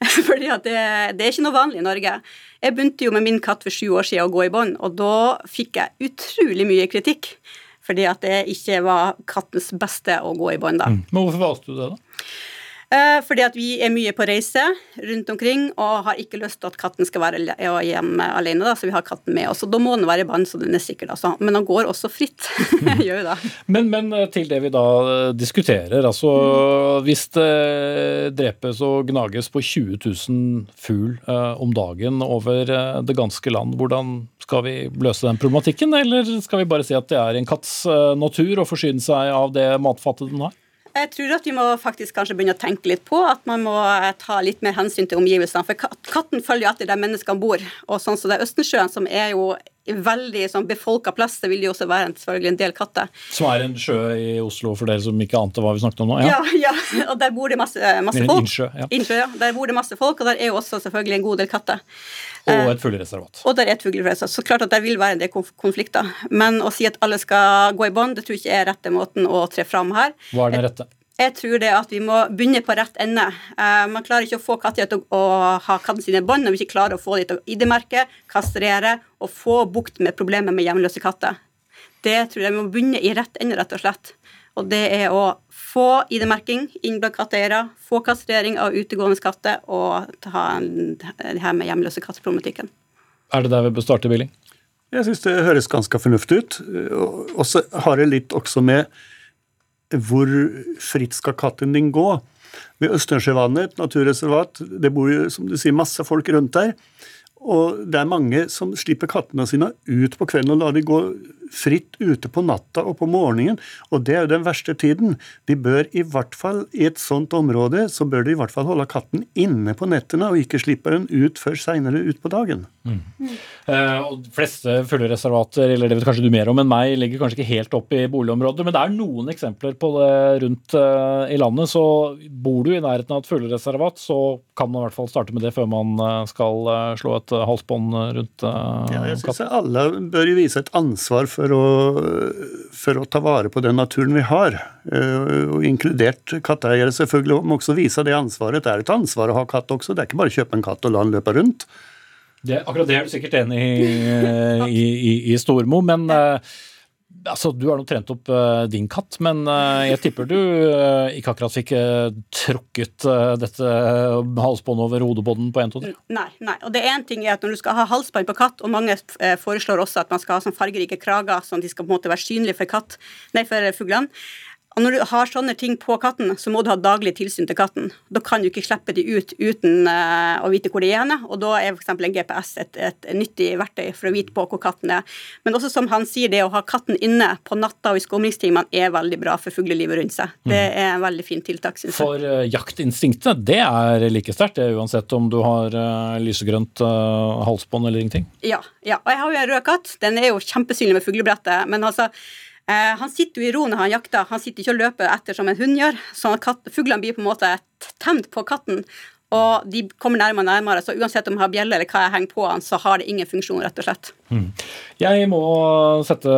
Fordi at det, det, er ikke noe vanlig i Norge. Jeg begynte jo med min katt for sju år siden å gå i bånd, og da fikk jeg utrolig mye kritikk fordi at det ikke var kattens beste å gå i bånd da. Mm. Men hvorfor valgte du det, da? Eh, fordi at vi er mye på reise rundt omkring og har ikke lyst til at katten skal være hjemme alene, da, så vi har katten med oss. Og da må den være i bånd, så den er sikker. Altså. Men den går også fritt. Gjør jo det. Men, men, eh, til det vi da eh, diskuterer. Altså mm. hvis det drepes og gnages på 20 000 fugl om dagen over det ganske land, hvordan skal vi løse den problematikken? Eller skal vi bare si at det er en katts natur å forsyne seg av det matfattet den har? Jeg tror at vi må faktisk kanskje begynne å tenke litt på at man må eh, ta litt mer hensyn til omgivelsene. For katten følger alltid der menneskene bor. Og sånn som så det er Østensjøen, som er jo veldig sånn befolka plass, det vil jo også være en, selvfølgelig en del katter. Som er en sjø i Oslo, for dere som ikke ante hva vi snakket om nå? Ja, ja, ja. og der bor det masse, masse folk. Innsjø, ja. innsjø, ja. Der bor det masse folk, og der er jo også selvfølgelig en god del katter. Og eh, et fuglereservat. Og der er et fuglereservat. Så klart at det vil være en del konflikter. Men å si at alle skal gå i bånd, det tror jeg ikke er rette måten å tre fram her. Hva er den rette? Jeg tror det at vi må begynne på rett ende. Uh, man klarer ikke å få katter til å, å ha katten sine bånd når vi ikke klarer å få dem til å ID-merke, kastrere og få bukt med problemet med hjemløse katter. Det tror jeg vi må begynne i rett ende, rett og slett. Og det er å få ID-merking inn blant katteeiere, få kastrering av utegående katter og ta det her med hjemløse katteproblematikken. Er det der vi bør starte, Billing? Jeg syns det høres ganske fornuftig ut. Og så har jeg litt også med hvor fritt skal katten din gå? Ved Østersjøvannet, et naturreservat, det bor jo som du sier, masse folk rundt der. Og det er mange som slipper kattene sine ut på kvelden og lar de gå fritt ute på natta og på morgenen. Og det er jo den verste tiden. De bør i hvert fall, i et sånt område, så bør de i hvert fall holde katten inne på nettene og ikke slippe den ut før seinere ut på dagen. Mm. Eh, og de fleste fuglereservater, eller det vet kanskje du mer om enn meg, ligger kanskje ikke helt opp i boligområder, men det er noen eksempler på det rundt uh, i landet. Så bor du i nærheten av et fuglereservat, så kan man i hvert fall starte med det før man uh, skal uh, slå et halsbånd rundt katten. Ja, jeg synes Alle bør jo vise et ansvar for å, for å ta vare på den naturen vi har. Og inkludert katteeiere selvfølgelig må også vise det ansvaret. Det er et ansvar å ha katt også, det er ikke bare å kjøpe en katt og la den løpe rundt. Det, akkurat det er du sikkert enig i, i, i, i Stormo, men uh, altså, Du har nå trent opp uh, din katt, men uh, jeg tipper du ikke akkurat fikk tråkket dette halsbåndet over hodebånden på en, to, 1, 2, 3? Nei, nei. Og det er en ting er at når du skal ha halsbånd på katt, og mange foreslår også at man skal ha sånn fargerike krager, sånn at de skal på en måte være synlige for, katt, nei, for fuglene og når du har sånne ting på katten, så må du ha daglig tilsyn til katten. Da kan du ikke slippe de ut uten uh, å vite hvor de er og da er f.eks. en GPS et, et, nyttig verktøy for å vite på hvor katten er. Men også som han sier, det å ha katten inne på natta og i skumringstimene er veldig bra for fuglelivet rundt seg. Det mm. er en veldig fint tiltak, syns jeg. For uh, jaktinstinktet, det er like sterkt, uansett om du har uh, lysegrønt halsbånd eller ingenting? Ja, ja. Og jeg har jo en rød katt. Den er jo kjempesynlig med fuglebrettet, men altså Eh, han sitter jo i ro når han jakter, han sitter ikke og løper etter som en hund gjør. Så fuglene blir på en måte temt på katten, og de kommer nærmere og nærmere. Så uansett om jeg har bjelle eller hva jeg henger på han, så har det ingen funksjon, rett og slett. Mm. Jeg må sette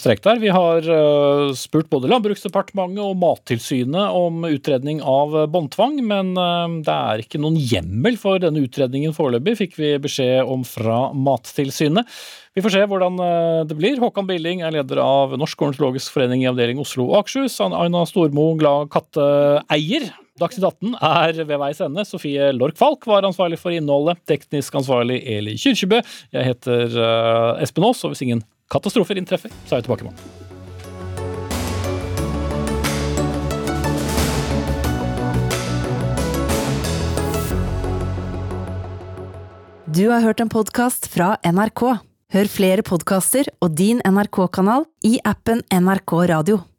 strek der. Vi har uh, spurt både Landbruksdepartementet og Mattilsynet om utredning av båndtvang, men uh, det er ikke noen hjemmel for denne utredningen foreløpig, fikk vi beskjed om fra Mattilsynet. Vi får se hvordan uh, det blir. Håkan Billing er leder av Norsk ornitologisk forening i avdeling Oslo og Akershus. Aina Stormo, glad katteeier. Dagsnytt 18 er ved veis ende. Sofie Lork Falk var ansvarlig for innholdet. Teknisk ansvarlig Eli Kyrkjebø. Jeg heter uh, Espen Aas, og hvis ingen katastrofer inntreffer, så er jeg tilbake i morgen. Du har hørt en podkast fra NRK. Hør flere podkaster og din NRK-kanal i appen NRK Radio.